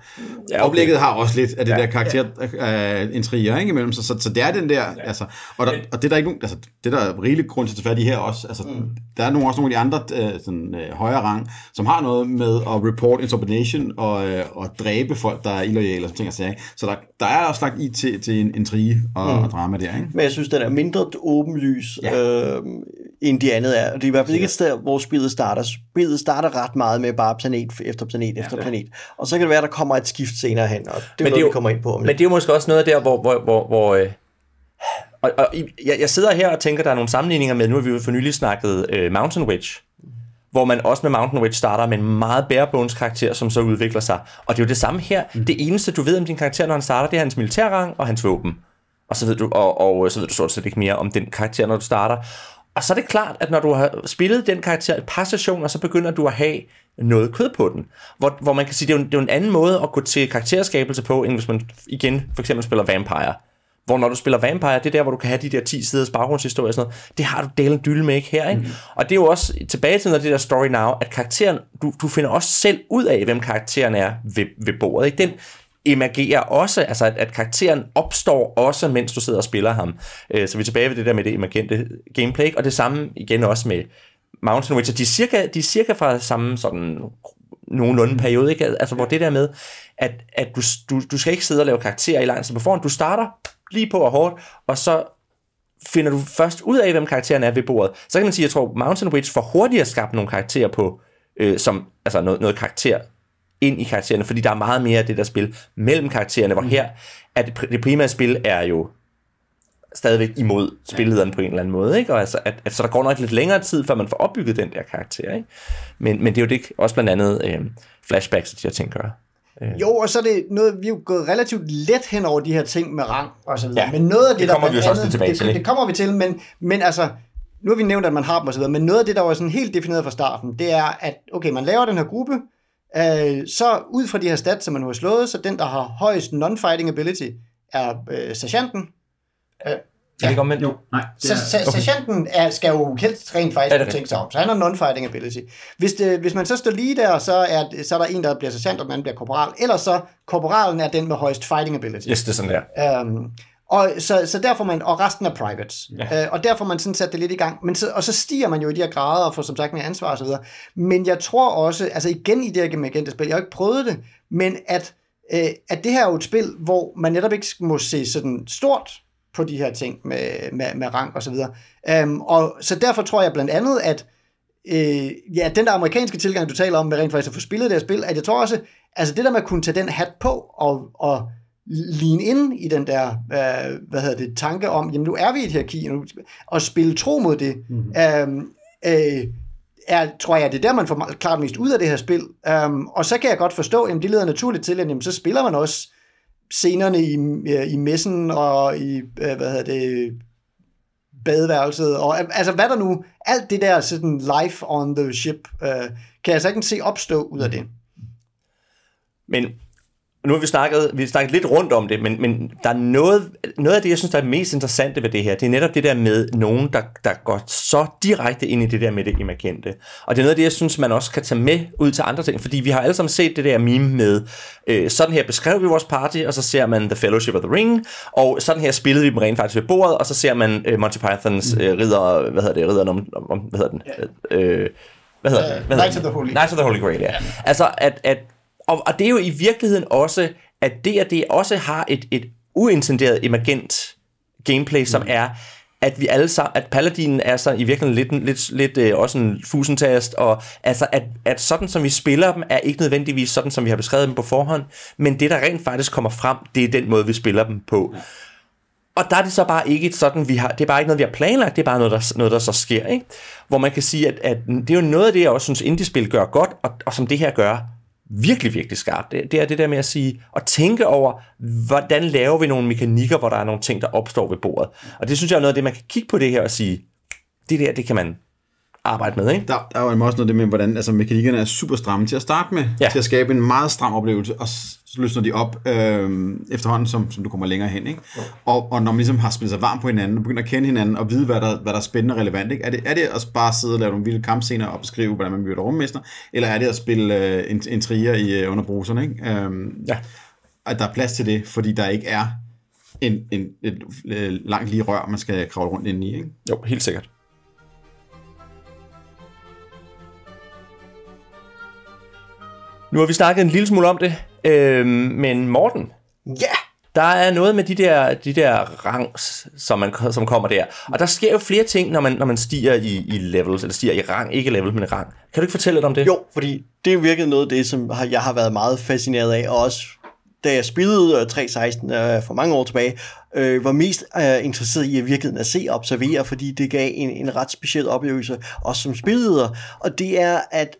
ja, okay. oplægget har også lidt af det ja, der karakter ja. uh, intriger, ikke, imellem, så, så, så, det er den der, ja. altså, og, der, og det er der ikke nogen, altså, det der er rigeligt grund til at tage fat i her også, altså, mm. der er nogle, også nogle af de andre uh, sådan, uh, højere rang, som har noget med at report insubordination og, uh, og dræbe folk, der er illoyale og sådan ting, altså, så der, der er også lagt i til, til en intrige og, mm. og drama der, ikke? Men jeg synes, den er mindre åbenlys, ja. øh, end de andet er, det er i hvert fald ikke et sted, hvor spillet starter. Spillet starter ret meget med bare planet efter planet efter ja, planet. Og så kan det være, der kommer et skift senere hen, og det er men noget, det er jo, vi kommer ind på. Om men det er jo måske også noget der, hvor... hvor, hvor, hvor øh, og, og jeg, jeg sidder her og tænker, der er nogle sammenligninger med, nu har vi jo for nylig snakket øh, Mountain Witch, hvor man også med Mountain Witch starter med en meget barebones karakter, som så udvikler sig. Og det er jo det samme her. Mm. Det eneste, du ved om din karakter, når han starter, det er hans militærrang og hans våben. Og så ved du, og, og så ved du stort set ikke mere om den karakter, når du starter. Og så er det klart, at når du har spillet den karakter et par sessioner, så begynder du at have noget kød på den. Hvor, hvor man kan sige, det er, jo, det er en anden måde at gå til karakterskabelse på, end hvis man igen for eksempel spiller Vampire. Hvor når du spiller Vampire, det er der, hvor du kan have de der 10 siders baggrundshistorie og sådan noget. Det har du delen dylle med ikke her, ikke? Mm. Og det er jo også tilbage til noget det der story now, at karakteren, du, du finder også selv ud af, hvem karakteren er ved, ved bordet, ikke? Den emergerer også, altså at, at karakteren opstår også, mens du sidder og spiller ham. Øh, så vi er tilbage ved det der med det emergente gameplay, og det samme igen også med Mountain Witcher. De er cirka, de er cirka fra samme sådan nogenlunde periode, ikke? Altså hvor det der med, at, at du, du, du skal ikke sidde og lave karakterer i lang tid på forhånd. Du starter lige på og hårdt, og så finder du først ud af, hvem karakteren er ved bordet. Så kan man sige, at jeg tror, Mountain Witch får hurtigere skabt nogle karakterer på, øh, som, altså noget, noget karakter ind i karaktererne, fordi der er meget mere af det der spil mellem karaktererne, hvor mm. her, at det, det primære spil er jo stadigvæk imod spillederen på en eller anden måde, ikke? Og altså, at, at, så der går nok lidt længere tid, før man får opbygget den der karakter, ikke? Men, men det er jo det også blandt andet øh, flashbacks og de her ting gør. Øh. Jo, og så er det noget, vi er jo gået relativt let hen over de her ting med rang og så videre. Ja, men noget af det, det kommer der vi jo også tilbage det, til. Det, det kommer vi til, men, men altså, nu har vi nævnt, at man har dem og så videre, men noget af det, der var sådan helt defineret fra starten, det er, at okay, man laver den her gruppe, øh, så ud fra de her stats, som man nu har slået, så den, der har højst non-fighting ability, er øh, sergeanten. Øh, Ja. Er det ikke omvendt? Jo, nej. Det er... Så, sergeanten er, skal jo helst rent faktisk kunne tænke sig om, så han har non-fighting ability. Hvis, det, hvis man så står lige der, så er, så er der en, der bliver sergeant, og den anden bliver korporal. Ellers så, korporalen er den med højst fighting ability. Yes, det er sådan der. Um, og så, så derfor man, og resten er privates. Ja. Uh, og derfor man sådan sat det lidt i gang. Men så, og så stiger man jo i de her grader og får som sagt mere ansvar og så videre. Men jeg tror også, altså igen i det her Magenta spil, jeg har ikke prøvet det, men at, uh, at det her er jo et spil, hvor man netop ikke må se sådan stort på de her ting med, med, med rang og så videre. Um, og så derfor tror jeg blandt andet, at øh, ja, den der amerikanske tilgang, du taler om, med rent faktisk at få spillet det her spil, at jeg tror også, altså det der med at kunne tage den hat på og, og lean ind i den der, øh, hvad hedder det, tanke om, jamen nu er vi i et hierarki, nu, og spille tro mod det, mm-hmm. øh, er, tror jeg, det er der, man får klart mest ud af det her spil. Um, og så kan jeg godt forstå, at det leder naturligt til, at jamen, så spiller man også scenerne i, øh, i messen og i, øh, hvad hedder det, badeværelset, og altså hvad der nu, alt det der sådan life on the ship, øh, kan jeg så ikke se opstå ud af det. Men nu har vi snakket, vi har snakket lidt rundt om det, men, men der er noget, noget af det, jeg synes, der er mest interessante ved det her, det er netop det der med nogen, der, der går så direkte ind i det der med det emergente. Og det er noget af det, jeg synes, man også kan tage med ud til andre ting, fordi vi har alle sammen set det der meme med, øh, sådan her beskrev vi vores party, og så ser man The Fellowship of the Ring, og sådan her spillede vi dem rent faktisk ved bordet, og så ser man øh, Monty Pythons øh, ridder, hvad hedder det, ridderen om, om hvad hedder den? Øh, hvad hedder uh, den? Hvad Knights of the Holy. Knights of the Holy Grail, ja. ja. Altså, at, at og, og det er jo i virkeligheden også, at det også har et, et uintenderet emergent gameplay, som mm. er, at vi alle sammen, at Paladinen er så i virkeligheden lidt, lidt, lidt øh, også en fusentast, og altså, at, at sådan som vi spiller dem, er ikke nødvendigvis sådan, som vi har beskrevet dem på forhånd, men det, der rent faktisk kommer frem, det er den måde, vi spiller dem på. Ja. Og der er det så bare ikke sådan, vi har, det er bare ikke noget, vi har planlagt, det er bare noget, der, noget, der så sker, ikke? Hvor man kan sige, at, at det er jo noget af det, jeg også synes, indie-spil gør godt, og, og som det her gør virkelig, virkelig skarpt, det, det er det der med at sige, og tænke over, hvordan laver vi nogle mekanikker, hvor der er nogle ting, der opstår ved bordet. Og det synes jeg er noget af det, man kan kigge på det her og sige, det der, det kan man arbejde med, ikke? Der, der er jo også noget det med, hvordan altså, mekanikkerne er super stramme til at starte med, ja. til at skabe en meget stram oplevelse, og så løsner de op øh, efterhånden, som, som du kommer længere hen. Ikke? Ja. Og, og når man ligesom har spillet sig varm på hinanden, og begynder at kende hinanden, og vide, hvad der, hvad der er spændende og relevant, ikke? Er, det, er det at bare sidde og lave nogle vilde kampscener og beskrive, hvordan man møder rummester, eller er det at spille øh, en, trier i, øh, under bruserne? Ikke? Øh, ja. At der er plads til det, fordi der ikke er en, en, et, et, et langt lige rør, man skal kravle rundt ind i. Ikke? Jo, helt sikkert. Nu har vi snakket en lille smule om det, øh, men Morten, ja. der er noget med de der, de der rangs, som, man, som kommer der. Og der sker jo flere ting, når man, når man stiger i, i levels, eller stiger i rang, ikke level, men rang. Kan du ikke fortælle lidt om det? Jo, fordi det er virkelig noget af det, som jeg har været meget fascineret af, og også da jeg spillede 3.16 øh, for mange år tilbage, øh, var mest øh, interesseret i at virkeligheden at se og observere, fordi det gav en, en ret speciel oplevelse, også som spilleder. Og det er, at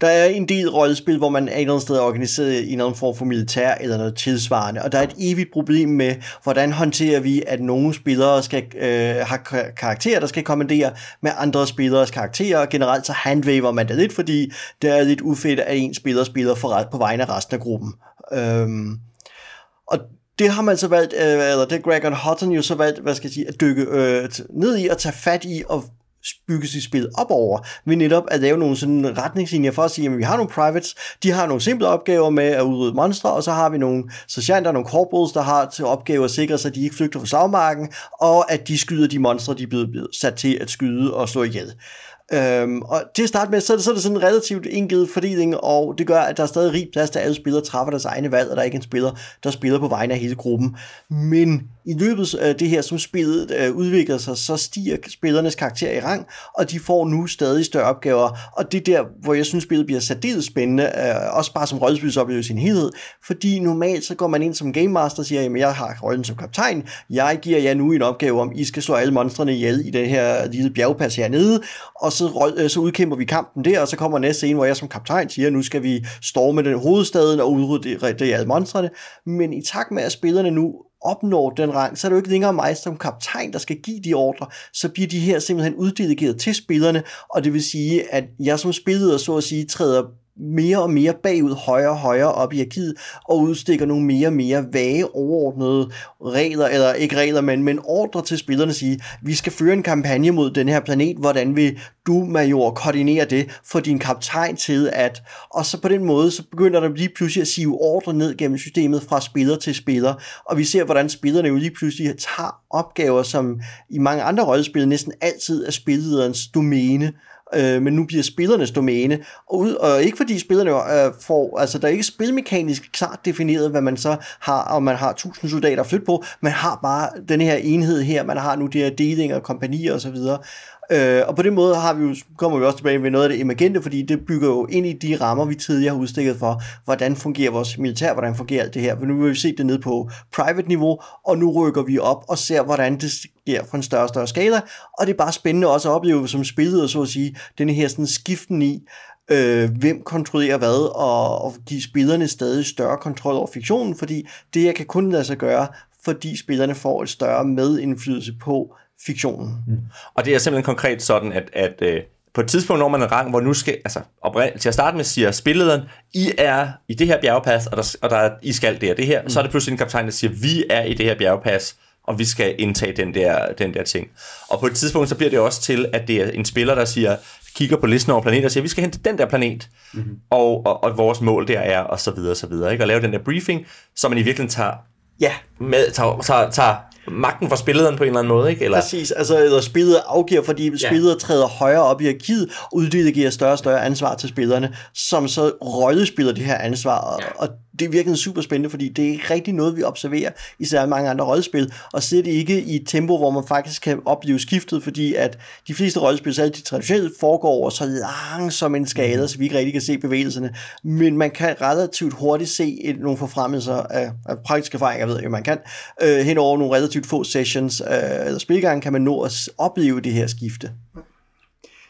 der er en del rollespil, hvor man er et eller andet sted organiseret i en anden form for militær eller noget tilsvarende, og der er et evigt problem med, hvordan håndterer vi, at nogle spillere skal øh, have karakterer, der skal kommandere med andre spilleres karakterer, og generelt så handwaver man det lidt, fordi det er lidt ufedt, at en spiller spiller for ret på vegne af resten af gruppen. Øhm, og det har man så valgt, øh, eller det Greg Hutton jo så valgt, hvad skal jeg sige, at dykke øh, ned i og tage fat i og bygge sit spil op over, ved netop at lave nogle sådan retningslinjer for at sige, at vi har nogle privates, de har nogle simple opgaver med at udrydde monstre, og så har vi nogle sergeanter, nogle corporals, der har til opgave at sikre sig, at de ikke flygter fra slagmarken, og at de skyder de monstre, de er blevet sat til at skyde og slå ihjel. Øhm, og til at starte med, så er, det, så er det sådan en relativt indgivet fordeling, og det gør, at der er stadig rig plads til, alle spillere træffer deres egne valg, og der er ikke en spiller, der spiller på vegne af hele gruppen. Men i løbet af det her, som spillet øh, udvikler sig, så stiger spillernes karakter i rang, og de får nu stadig større opgaver, og det er der, hvor jeg synes, spillet bliver særdeles spændende, øh, også bare som rollespilsoplevelse i sin helhed, fordi normalt så går man ind som Game Master og siger, at jeg har rollen som kaptajn, jeg giver jer nu en opgave om, I skal slå alle monstrene ihjel i den her lille bjergpas hernede, og så, så, øh, så udkæmper vi kampen der, og så kommer næste scene, hvor jeg som kaptajn siger, nu skal vi storme den hovedstaden og udrydde de, alle monstrene, men i takt med, at spillerne nu opnår den rang, så er det jo ikke længere mig som kaptajn, der skal give de ordre, så bliver de her simpelthen uddelegeret til spillerne, og det vil sige, at jeg som spilleder så at sige træder mere og mere bagud, højere og højere op i arkivet, og udstikker nogle mere og mere vage overordnede regler, eller ikke regler, men, men ordre til spillerne at sige, vi skal føre en kampagne mod den her planet, hvordan vil du, major, koordinere det, for din kaptajn til at, og så på den måde, så begynder der lige pludselig at sive ordre ned gennem systemet fra spiller til spiller, og vi ser, hvordan spillerne jo lige pludselig tager opgaver, som i mange andre rollespil næsten altid er spillederens domæne, øh, men nu bliver spillernes domæne. Og, ud, og ikke fordi spillerne øh, får, altså der er ikke spilmekanisk klart defineret, hvad man så har, og man har tusind soldater at flytte på, man har bare den her enhed her, man har nu de her delinger, kompanier osv., Øh, og på den måde har vi jo, kommer vi også tilbage med noget af det emergente, fordi det bygger jo ind i de rammer, vi tidligere har udstikket for, hvordan fungerer vores militær, hvordan fungerer alt det her. For nu vil vi se det ned på private niveau, og nu rykker vi op og ser, hvordan det sker fra en større og større skala, og det er bare spændende også at opleve som spillet, så at sige, den her sådan skiften i, øh, hvem kontrollerer hvad, og, og give spillerne stadig større kontrol over fiktionen, fordi det jeg kan kun lade sig gøre, fordi spillerne får et større medindflydelse på, fiktionen. Mm. Og det er simpelthen konkret sådan, at, at øh, på et tidspunkt når man en rang, hvor nu skal, altså til at starte med siger spillederen, I er i det her bjergpas, og der, og der I skal det det her, mm. så er det pludselig en kaptajn, der siger, vi er i det her bjergpas, og vi skal indtage den der, den der ting. Og på et tidspunkt, så bliver det også til, at det er en spiller, der siger, kigger på listen over planeter og siger, vi skal hen til den der planet, mm-hmm. og, og, og vores mål der er, og så videre, og så videre, ikke? og lave den der briefing, så man i virkeligheden tager, ja. med, tager, tager, tager magten fra spilleren på en eller anden måde, ikke? Eller? Præcis, altså eller spillet afgiver, fordi ja. spillet træder højere op i arkivet, uddelegerer større og større ansvar til spillerne, som så rollespiller det her ansvar, ja. og det virkelig super spændende, fordi det er ikke rigtig noget, vi observerer i særlig mange andre rollespil, og det ikke i et tempo, hvor man faktisk kan opleve skiftet, fordi at de fleste rollespil, selv de traditionelt, foregår over så langsom en skala, mm. så vi ikke rigtig kan se bevægelserne, men man kan relativt hurtigt se et, nogle forfremmelser af, af praktiske erfaringer, ved jeg, man kan, øh, hen over nogle relativt få sessions øh, eller spilgange, kan man nå at opleve det her skifte.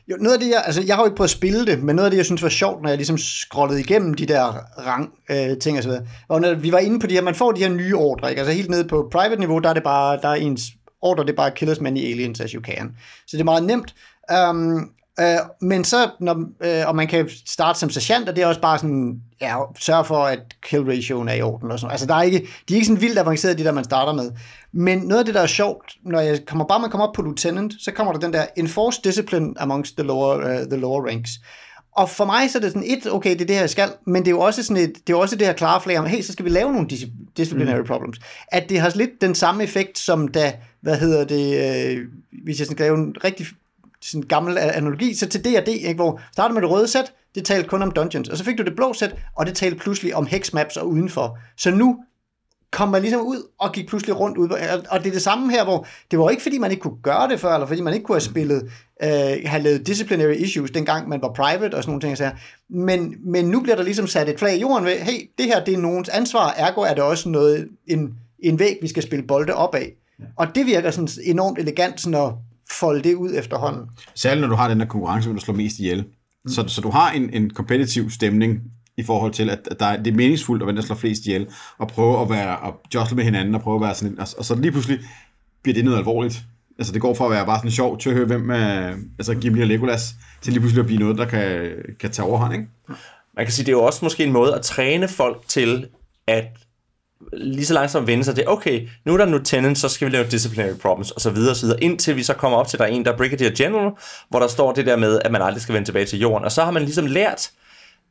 Jo, noget af det, jeg, altså jeg har jo ikke prøvet at spille det, men noget af det, jeg synes var sjovt, når jeg ligesom scrollede igennem de der rang øh, ting og så videre, var, når vi var inde på de her, man får de her nye ordre, ikke? altså helt nede på private niveau, der er det bare, der er ens ordre, det er bare kill as many aliens as you can. Så det er meget nemt. Um, Øh, men så, når, øh, og man kan starte som sergeant, og det er også bare sådan, ja, sørge for, at kill ratioen er i orden og sådan Altså, der er ikke, de er ikke sådan vildt avancerede, de der, man starter med. Men noget af det, der er sjovt, når jeg kommer, bare man kommer op på lieutenant, så kommer der den der enforced discipline amongst the lower, uh, the lower ranks. Og for mig så er det sådan et, okay, det er det her, jeg skal, men det er jo også sådan et, det er også det her klare flag om, hey, så skal vi lave nogle disciplinary mm. problems. At det har lidt den samme effekt, som da, hvad hedder det, øh, hvis jeg skal lave en rigtig sådan en gammel analogi, så til D&D, ikke, hvor starter med det røde sæt, det talte kun om dungeons, og så fik du det blå sæt, og det talte pludselig om hexmaps og udenfor. Så nu kom man ligesom ud og gik pludselig rundt ud. Og det er det samme her, hvor det var ikke fordi, man ikke kunne gøre det før, eller fordi man ikke kunne have spillet, øh, have lavet disciplinary issues, dengang man var private og sådan nogle ting. Så men, men nu bliver der ligesom sat et flag i jorden ved, hey, det her det er nogens ansvar, ergo er det også noget, en, en væg, vi skal spille bolde op af. Og det virker sådan enormt elegant sådan at folde det ud efterhånden. Særligt når du har den der konkurrence, hvor du slår mest ihjel. Mm. Så, så du har en, en kompetitiv stemning i forhold til, at, at der er, det er meningsfuldt at vente at slå flest ihjel, og prøve at være, og jostle med hinanden, og prøve at være sådan, og, og så lige pludselig bliver det noget alvorligt. Altså det går fra at være bare sådan sjov til at høre, hvem er, altså Gimli og Legolas, til lige pludselig at blive noget, der kan, kan tage overhånd, ikke? Man kan sige, det er jo også måske en måde at træne folk til at lige så langsomt vende sig til, okay, nu er der lieutenant, så skal vi lave disciplinary problems, og så videre, og så videre, indtil vi så kommer op til, der er en, der er Brigadier General, hvor der står det der med, at man aldrig skal vende tilbage til jorden. Og så har man ligesom lært,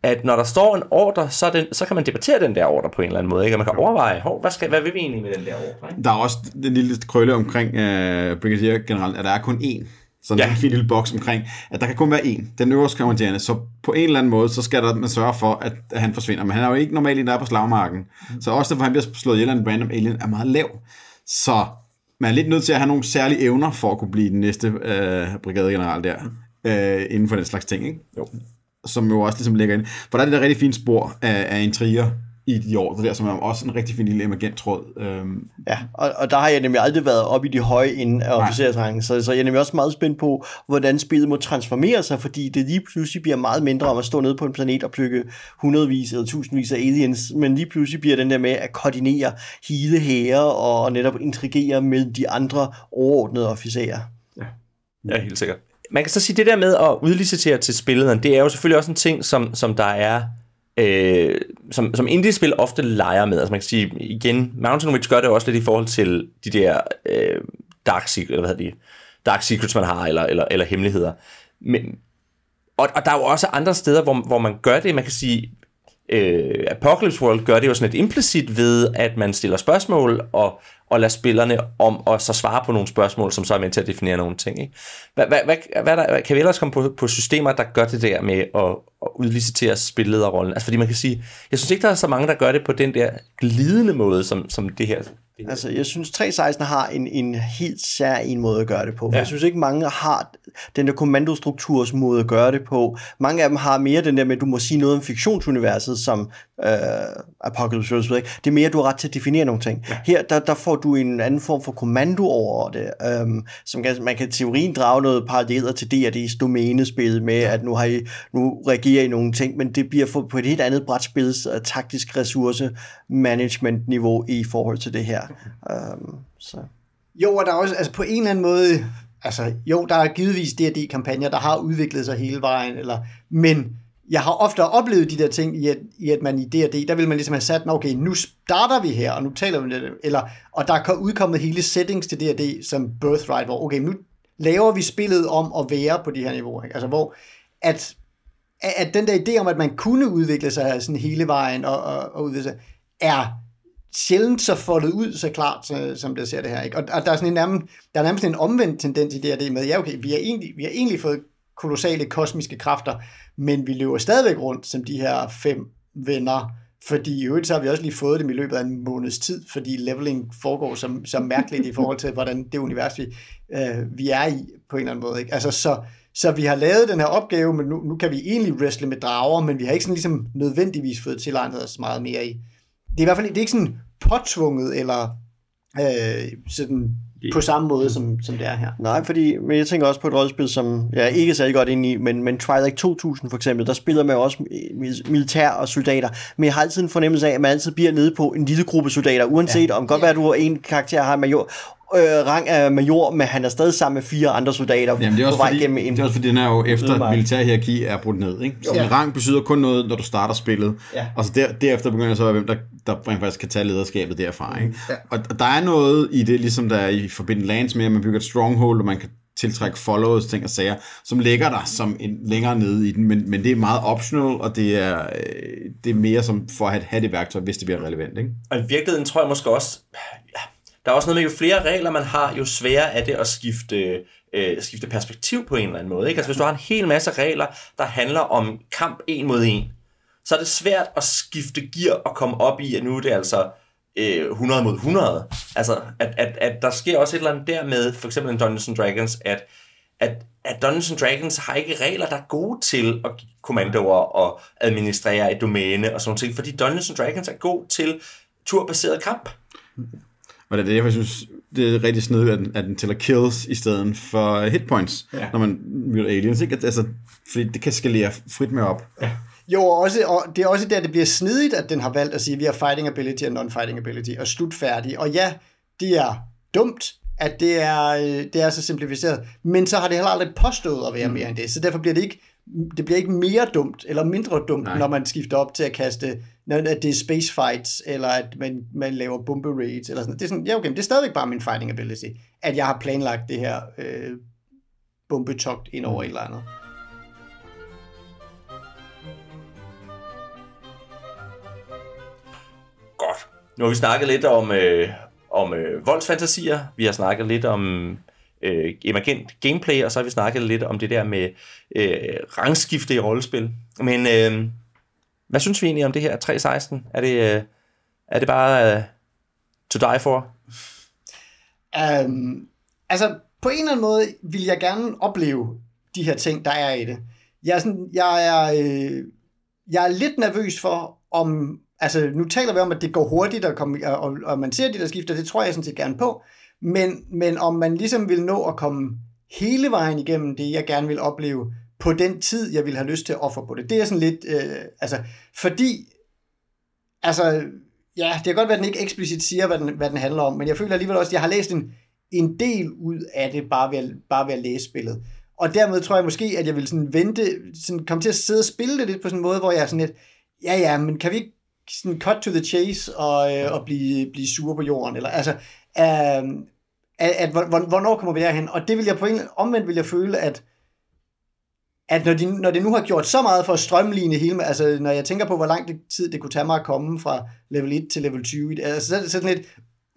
at når der står en ordre, så, den, så kan man debattere den der ordre på en eller anden måde, ikke? Og man kan overveje, Hov, hvad, skal, hvad vil vi egentlig med den der ordre? Ikke? Der er også den lille krølle omkring uh, Brigadier General, at der er kun én. Sådan Ja. en fin lille boks omkring, at der kan kun være én. Den øverste kommanderende. Så på en eller anden måde, så skal der man sørge for, at, at han forsvinder. Men han er jo ikke normalt en, der er på slagmarken. Mm. Så også derfor, han bliver slået ihjel af en random alien, er meget lav. Så man er lidt nødt til at have nogle særlige evner, for at kunne blive den næste øh, brigadegeneral der. Øh, inden for den slags ting, ikke? Jo. Som jo også ligesom ligger inde. For der er det der rigtig fine spor af, af intriger i de år, der, som er også en rigtig fin lille emergent-tråd. Øhm, Ja, og, og der har jeg nemlig aldrig været oppe i de høje ende af officersrangen, så, så jeg er nemlig også meget spændt på, hvordan spillet må transformere sig, fordi det lige pludselig bliver meget mindre om at stå nede på en planet og plukke hundredvis eller tusindvis af aliens, men lige pludselig bliver den der med at koordinere hele hære og netop intrigere med de andre overordnede officerer. Ja, helt sikkert. Man kan så sige, det der med at udlicitere til spillederne, det er jo selvfølgelig også en ting, som, som der er, øh, som, som indie-spil ofte leger med. Altså man kan sige, igen, Mountain Witch gør det også lidt i forhold til de der øh, dark, secret, eller hvad hedder de, dark secrets, man har, eller, eller, eller hemmeligheder. Men, og, og der er jo også andre steder, hvor, hvor man gør det. Man kan sige, øh, Apocalypse World gør det jo sådan lidt implicit ved, at man stiller spørgsmål og, og lader spillerne om at så svare på nogle spørgsmål, som så er med til at definere nogle ting. Ikke? Hvad, hvad, hvad, hvad der, kan vi ellers komme på, på systemer, der gør det der med at, at udlicitere spillederrollen? Altså fordi man kan sige, jeg synes ikke, der er så mange, der gør det på den der glidende måde, som, som det her. Altså, jeg synes, 316 har en, en helt sær en måde at gøre det på. Ja. ja. Jeg synes ikke, mange har den der kommandostrukturs måde at gøre det på. Mange af dem har mere den der med, at du må sige noget om fiktionsuniverset, som øh, Apocalypse World. ikke? Det er mere, at du har ret til at definere nogle ting. Ja. Her, der, der får du en anden form for kommando over det, øhm, som kan, man kan teorien drage noget paralleller til D&D's domænespil med, at nu, har I, nu regerer I nogle ting, men det bliver for, på et helt andet brætspils uh, taktisk ressource management niveau i forhold til det her. Øhm, så. Jo, og der er også, altså på en eller anden måde, altså jo, der er givetvis D&D-kampagner, der har udviklet sig hele vejen, eller, men jeg har ofte oplevet de der ting i, at, i at man i D&D, der vil man ligesom have sat, okay, nu starter vi her, og nu taler vi om det, eller, og der er udkommet hele settings til D&D som Birthright, hvor okay, nu laver vi spillet om at være på de her niveauer, ikke? altså hvor at, at den der idé om, at man kunne udvikle sig sådan hele vejen og, og, og udvikle sig, er sjældent så foldet ud så klart, så, som det ser det her. Ikke? Og, og der, er sådan en nærmest, der er nærmest en omvendt tendens i det her det med, ja okay, vi har, egentlig, vi har egentlig fået kolossale kosmiske kræfter, men vi løber stadigvæk rundt som de her fem venner, fordi i øvrigt så har vi også lige fået dem i løbet af en måneds tid, fordi leveling foregår så, så mærkeligt i forhold til, hvordan det univers, vi, øh, vi er i på en eller anden måde. Ikke? Altså, så, så vi har lavet den her opgave, men nu, nu kan vi egentlig wrestle med drager, men vi har ikke sådan ligesom nødvendigvis fået tilegnet os meget mere i. Det er i hvert fald det er ikke sådan påtvunget, eller øh, sådan på samme måde, som, som det er her. Nej, fordi men jeg tænker også på et rollespil, som jeg er ikke særlig godt inde i, men, men Twilight 2000 for eksempel, der spiller man jo også mi- militær og soldater, men jeg har altid en fornemmelse af, at man altid bliver nede på en lille gruppe soldater, uanset ja. om godt være, at du har en karakter har major, øh, rang af major, men han er stadig sammen med fire andre soldater Jamen, det er på også vej fordi, gennem en... det er også fordi, den er jo efter militærhierarki er brudt ned. Ikke? Så en rang betyder kun noget, når du starter spillet. Ja. Og så der, derefter begynder så, hvem der, der rent faktisk kan tage lederskabet derfra. Ikke? Ja. Og, og der er noget i det, ligesom der er i Forbidden Lands med, at man bygger et stronghold, og man kan tiltrække follows, ting og sager, som ligger der som en længere nede i den, men, men det er meget optional, og det er, øh, det er mere som for at have det værktøj, hvis det bliver relevant. Ikke? Og i virkeligheden tror jeg måske også, ja, der er også noget med, jo flere regler man har, jo sværere er det at skifte, øh, skifte perspektiv på en eller anden måde. Ikke? Altså hvis du har en hel masse regler, der handler om kamp en mod en, så er det svært at skifte gear og komme op i, at nu er det altså øh, 100 mod 100. Altså, at, at, at der sker også et eller andet der med, for eksempel en Dungeons and Dragons, at, at, at Dungeons and Dragons har ikke regler, der er gode til at give kommandoer og administrere et domæne og sådan noget, fordi Dungeons and Dragons er god til turbaseret kamp. Og det er derfor, jeg synes, det er rigtig snedigt, at den, at den tæller kills i stedet for hitpoints, ja. når man møder aliens. Ikke? Altså, fordi det kan skalere frit med op. Ja. Jo, og, også, og det er også der, det bliver snedigt, at den har valgt at sige, at vi har fighting ability og non-fighting ability, og slutfærdig. Og ja, det er dumt, at det er, øh, det er så simplificeret, men så har det heller aldrig påstået at være mere end det, så derfor bliver det ikke det bliver ikke mere dumt, eller mindre dumt, Nej. Når man skifter op til at kaste, at det er space fights, eller at man, man laver bombe raids, eller sådan Det er sådan, ja okay, men det er stadigvæk bare min fighting ability, at jeg har planlagt det her øh, bombetogt ind over mm. et eller andet. Godt. Nu har vi snakket lidt om, øh, om øh, voldsfantasier. Vi har snakket lidt om øh, emergent gameplay, og så har vi snakket lidt om det der med øh, rangskifte i rollespil. Men øh, hvad synes vi egentlig om det her 3.16? Er det, øh, er det bare uh, to die for? Um, altså, på en eller anden måde vil jeg gerne opleve de her ting, der er i det. Jeg er, sådan, jeg er, øh, jeg er lidt nervøs for, om... Altså, nu taler vi om, at det går hurtigt, og, komme, og, og man ser de der skifter, det tror jeg sådan set gerne på. Men, men om man ligesom vil nå at komme hele vejen igennem det, jeg gerne vil opleve, på den tid, jeg vil have lyst til at ofre på det. Det er sådan lidt... Øh, altså, fordi... Altså, ja, det kan godt være, at den ikke eksplicit siger, hvad den, hvad den handler om, men jeg føler alligevel også, at jeg har læst en, en del ud af det, bare ved, at, bare ved at læse spillet. Og dermed tror jeg måske, at jeg vil sådan vente, sådan komme til at sidde og spille det lidt på sådan en måde, hvor jeg er sådan lidt, ja ja, men kan vi ikke sådan cut to the chase og, øh, og blive, blive sure på jorden? Eller, altså, øh, at, at, hvor- hvornår kommer vi derhen? Og det vil jeg på en omvendt vil jeg føle, at at når de, når de nu har gjort så meget for at strømligne hele, altså når jeg tænker på, hvor lang det- tid det kunne tage mig at komme fra level 1 til level 20, altså, så er det sådan lidt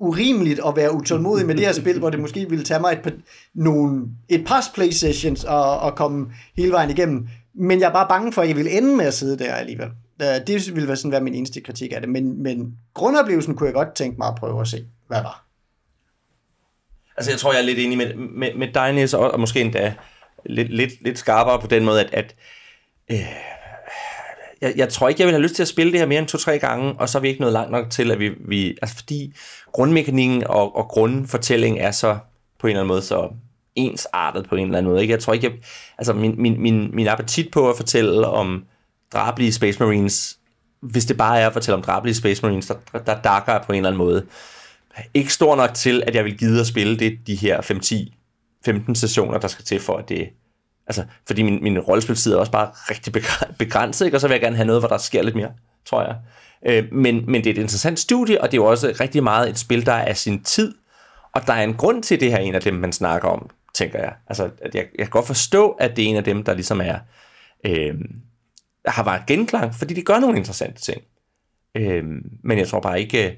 urimeligt at være utålmodig med det her spil, hvor det måske ville tage mig et par, nogle, et par play sessions og, og komme hele vejen igennem. Men jeg er bare bange for, at jeg vil ende med at sidde der alligevel. Øh, det ville være, sådan være min eneste kritik af det. Men, men grundoplevelsen kunne jeg godt tænke mig at prøve at se, hvad var. Altså, jeg tror, jeg er lidt enig med, med, med dig, Niels, og, og måske endda lidt, lidt, lidt skarpere på den måde, at, at øh, jeg, jeg tror ikke, jeg vil have lyst til at spille det her mere end to-tre gange, og så er vi ikke nået langt nok til, at vi, vi altså fordi grundmekanikken og, og grundfortællingen er så på en eller anden måde så ensartet på en eller anden måde. Ikke? Jeg tror ikke, jeg, altså min, min, min, min appetit på at fortælle om drabelige Space Marines, hvis det bare er at fortælle om drabelige Space Marines, der, der dakker på en eller anden måde, ikke stor nok til, at jeg vil gide at spille det, de her 5-10, 15 sessioner, der skal til for, at det... Altså, fordi min, min rollespiltid er også bare rigtig begrænset, ikke? og så vil jeg gerne have noget, hvor der sker lidt mere, tror jeg. Øh, men, men det er et interessant studie, og det er jo også rigtig meget et spil, der er af sin tid, og der er en grund til, at det her en af dem, man snakker om, tænker jeg. Altså, at jeg, jeg kan godt forstå, at det er en af dem, der ligesom er... Øh, har været genklang, fordi de gør nogle interessante ting. Øh, men jeg tror bare ikke... Øh,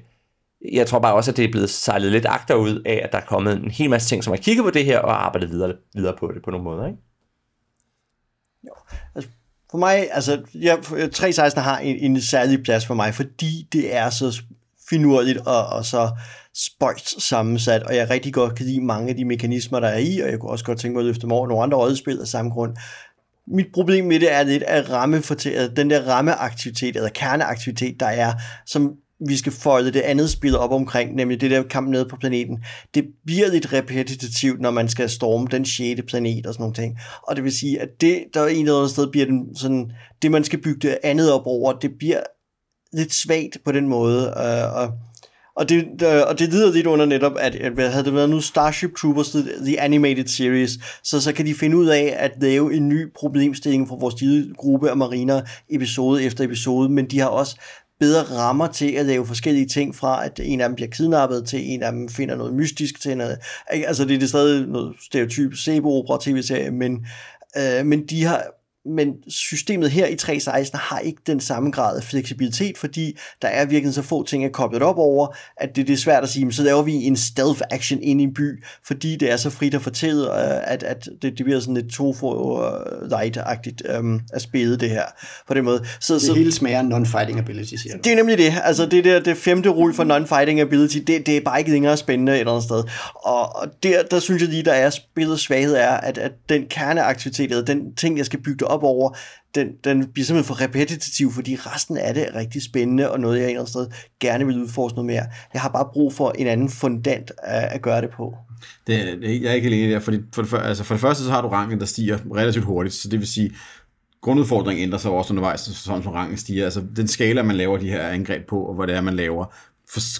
jeg tror bare også, at det er blevet sejlet lidt agterud af, at der er kommet en hel masse ting, som har kigget på det her og arbejdet videre, videre på det på nogle måder. Ikke? Altså, for mig, altså, jeg, øh, 316 har en, en særlig plads for mig, fordi det er så finurligt og, og så spøjt sammensat, og jeg rigtig godt kan lide mange af de mekanismer, der er i, og jeg kunne også godt tænke mig at løfte dem over nogle andre rollespil af samme grund. Mit problem med det er lidt at ramme den der rammeaktivitet, eller kerneaktivitet, der er, som vi skal folde det andet spil op omkring, nemlig det der kamp nede på planeten. Det bliver lidt repetitivt, når man skal storme den 6. planet og sådan nogle ting. Og det vil sige, at det, der er en eller anden sted, bliver den sådan, det man skal bygge det andet op over, det bliver lidt svagt på den måde. Øh, og, og, det, øh, og det lider lidt under netop, at, at havde det været nu Starship Troopers, the, the animated series, så, så kan de finde ud af at lave en ny problemstilling for vores lille gruppe af mariner episode efter episode, men de har også bedre rammer til at lave forskellige ting fra, at en af dem bliver kidnappet, til en af dem finder noget mystisk til noget. Altså det er det stadig noget stereotyp sæbeopera tv-serie, men, øh, men de har men systemet her i 3.16 har ikke den samme grad af fleksibilitet, fordi der er virkelig så få ting at koblet op over, at det, det er svært at sige, men så laver vi en stealth action ind i en by, fordi det er så frit at fortælle, at, at det, det bliver sådan lidt tofu light-agtigt um, at spille det her på den måde. Så, Det så, hele smager non-fighting ability, siger du. det er nemlig det. Altså det der det femte rul for non-fighting ability, det, det er bare ikke længere spændende et eller andet sted. Og, og der, der synes jeg lige, der er spillet svaghed er, at, at den kerneaktivitet, eller den ting, jeg skal bygge op over, den, den bliver simpelthen for repetitiv, fordi resten af det er rigtig spændende, og noget jeg et eller anden sted gerne vil udforske noget mere. Jeg har bare brug for en anden fundant at, at gøre det på. Det, jeg er ikke alene der, fordi for det, for, altså for det første så har du rangen, der stiger relativt hurtigt, så det vil sige, grundudfordringen ændrer sig også undervejs, sådan som rangen stiger. Altså den skala, man laver de her angreb på, og hvad det er, man laver,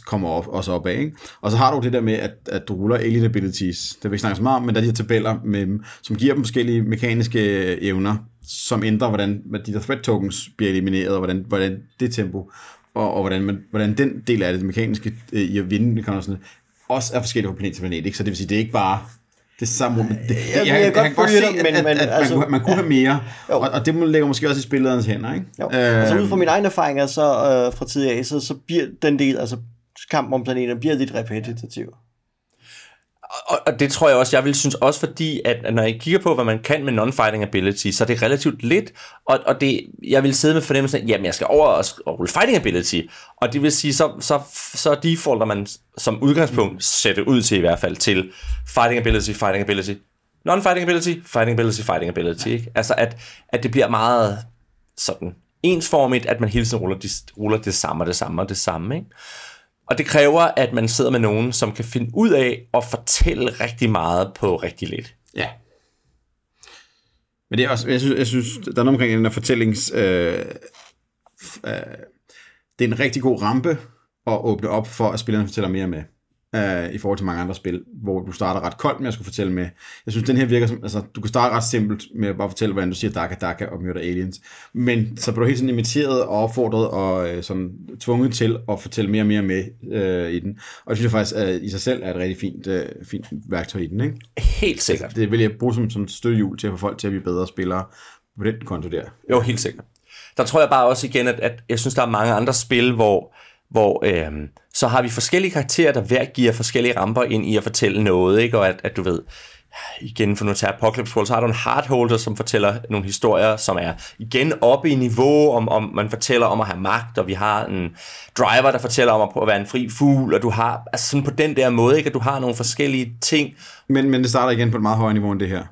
kommer op, også opad. Ikke? Og så har du det der med, at, at du ruller alien abilities. Det vil ikke snakke så meget om, men der er de her tabeller, med, som giver dem forskellige mekaniske øh, evner, som ændrer, hvordan hvad de der threat tokens bliver elimineret, og hvordan, hvordan det tempo, og, og hvordan, man, hvordan den del af det, det mekaniske øh, i at vinde, kan også, også er forskelligt fra planet til planet. Ikke? Så det vil sige, det er ikke bare det samme. Det, det, jeg kan godt følge dig, men- at, men at, altså- man, kunne, man kunne have mere, Jo. og, og det må- ligger måske også i spillerens hænder. Ikke? Jo. Altså ud fra Øhm, mine egne erfaringer så, øh, fra tidligere så, så bliver den del, altså kampen om planeten, bliver lidt repetitiv. Og, og det tror jeg også, jeg vil synes også, fordi at når jeg kigger på, hvad man kan med non-fighting ability, så er det relativt lidt, og, og det, jeg vil sidde med fornemmelsen af, jamen jeg skal over og, og rulle fighting ability, og det vil sige, så, så, så defaulter man som udgangspunkt sætte ud til i hvert fald til fighting ability, fighting ability, non-fighting ability, fighting ability, fighting ability, ikke? Altså at, at det bliver meget sådan ensformigt, at man hele tiden ruller, de, ruller det samme og det samme og det samme, ikke? Og det kræver, at man sidder med nogen, som kan finde ud af at fortælle rigtig meget på rigtig lidt. Ja. Men det er også, jeg synes, jeg synes der er noget omkring den her fortællings... Øh, øh, det er en rigtig god rampe at åbne op for, at spillerne fortæller mere med. Øh, I forhold til mange andre spil, hvor du starter ret koldt med at skulle fortælle med. Jeg synes, den her virker som... Altså, du kan starte ret simpelt med at bare fortælle, hvordan du siger Daka Daka og myrder aliens. Men så bliver du helt sådan imiteret og opfordret og øh, sådan tvunget til at fortælle mere og mere med øh, i den. Og det synes jeg faktisk at i sig selv er et rigtig fint, øh, fint værktøj i den, ikke? Helt sikkert. Det vil jeg bruge som, som støttehjul til at få folk til at blive bedre spillere på den konto der. Jo, helt sikkert. Der tror jeg bare også igen, at, at jeg synes, der er mange andre spil, hvor, hvor øhm, så har vi forskellige karakterer, der hver giver forskellige ramper ind i at fortælle noget, ikke? og at, at du ved, igen for nu at tage Apocalypse World, så har du en hardholder, som fortæller nogle historier, som er igen oppe i niveau, om, om man fortæller om at have magt, og vi har en driver, der fortæller om at, at være en fri fugl, og du har, altså sådan på den der måde, ikke? at du har nogle forskellige ting, Men, men det starter igen på et meget højere niveau end det her.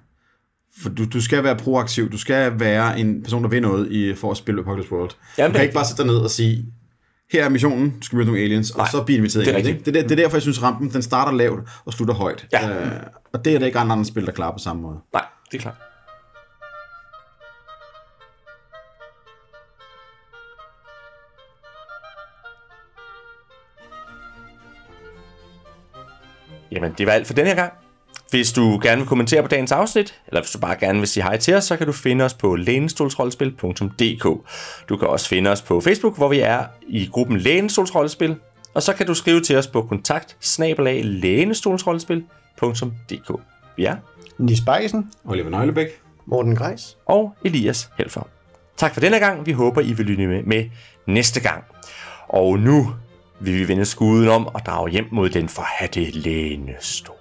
For du, du skal være proaktiv, du skal være en person, der vil noget i, for at spille Apocalypse World. Jamen, du kan ikke bare sætte dig ned og sige, her er missionen, skal møde nogle aliens, og Nej, så blive inviteret det er ind. i rigtigt. Det, det, er- det er derfor, jeg synes, rampen den starter lavt og slutter højt. Ja. Øh, og det er der ikke andre spil, der klarer på samme måde. nej, det er klart. Jamen, det var alt for den her gang. Hvis du gerne vil kommentere på dagens afsnit, eller hvis du bare gerne vil sige hej til os, så kan du finde os på lænestolsrollespil.dk. Du kan også finde os på Facebook, hvor vi er i gruppen Lænestolsrollespil, og så kan du skrive til os på kontakt Vi er Nis Bakkesen. Oliver Nøglebæk. Morten Greis. og Elias Helfer. Tak for denne gang. Vi håber, I vil lytte med, med næste gang. Og nu vil vi vende skuden om og drage hjem mod den forhatte lænestol.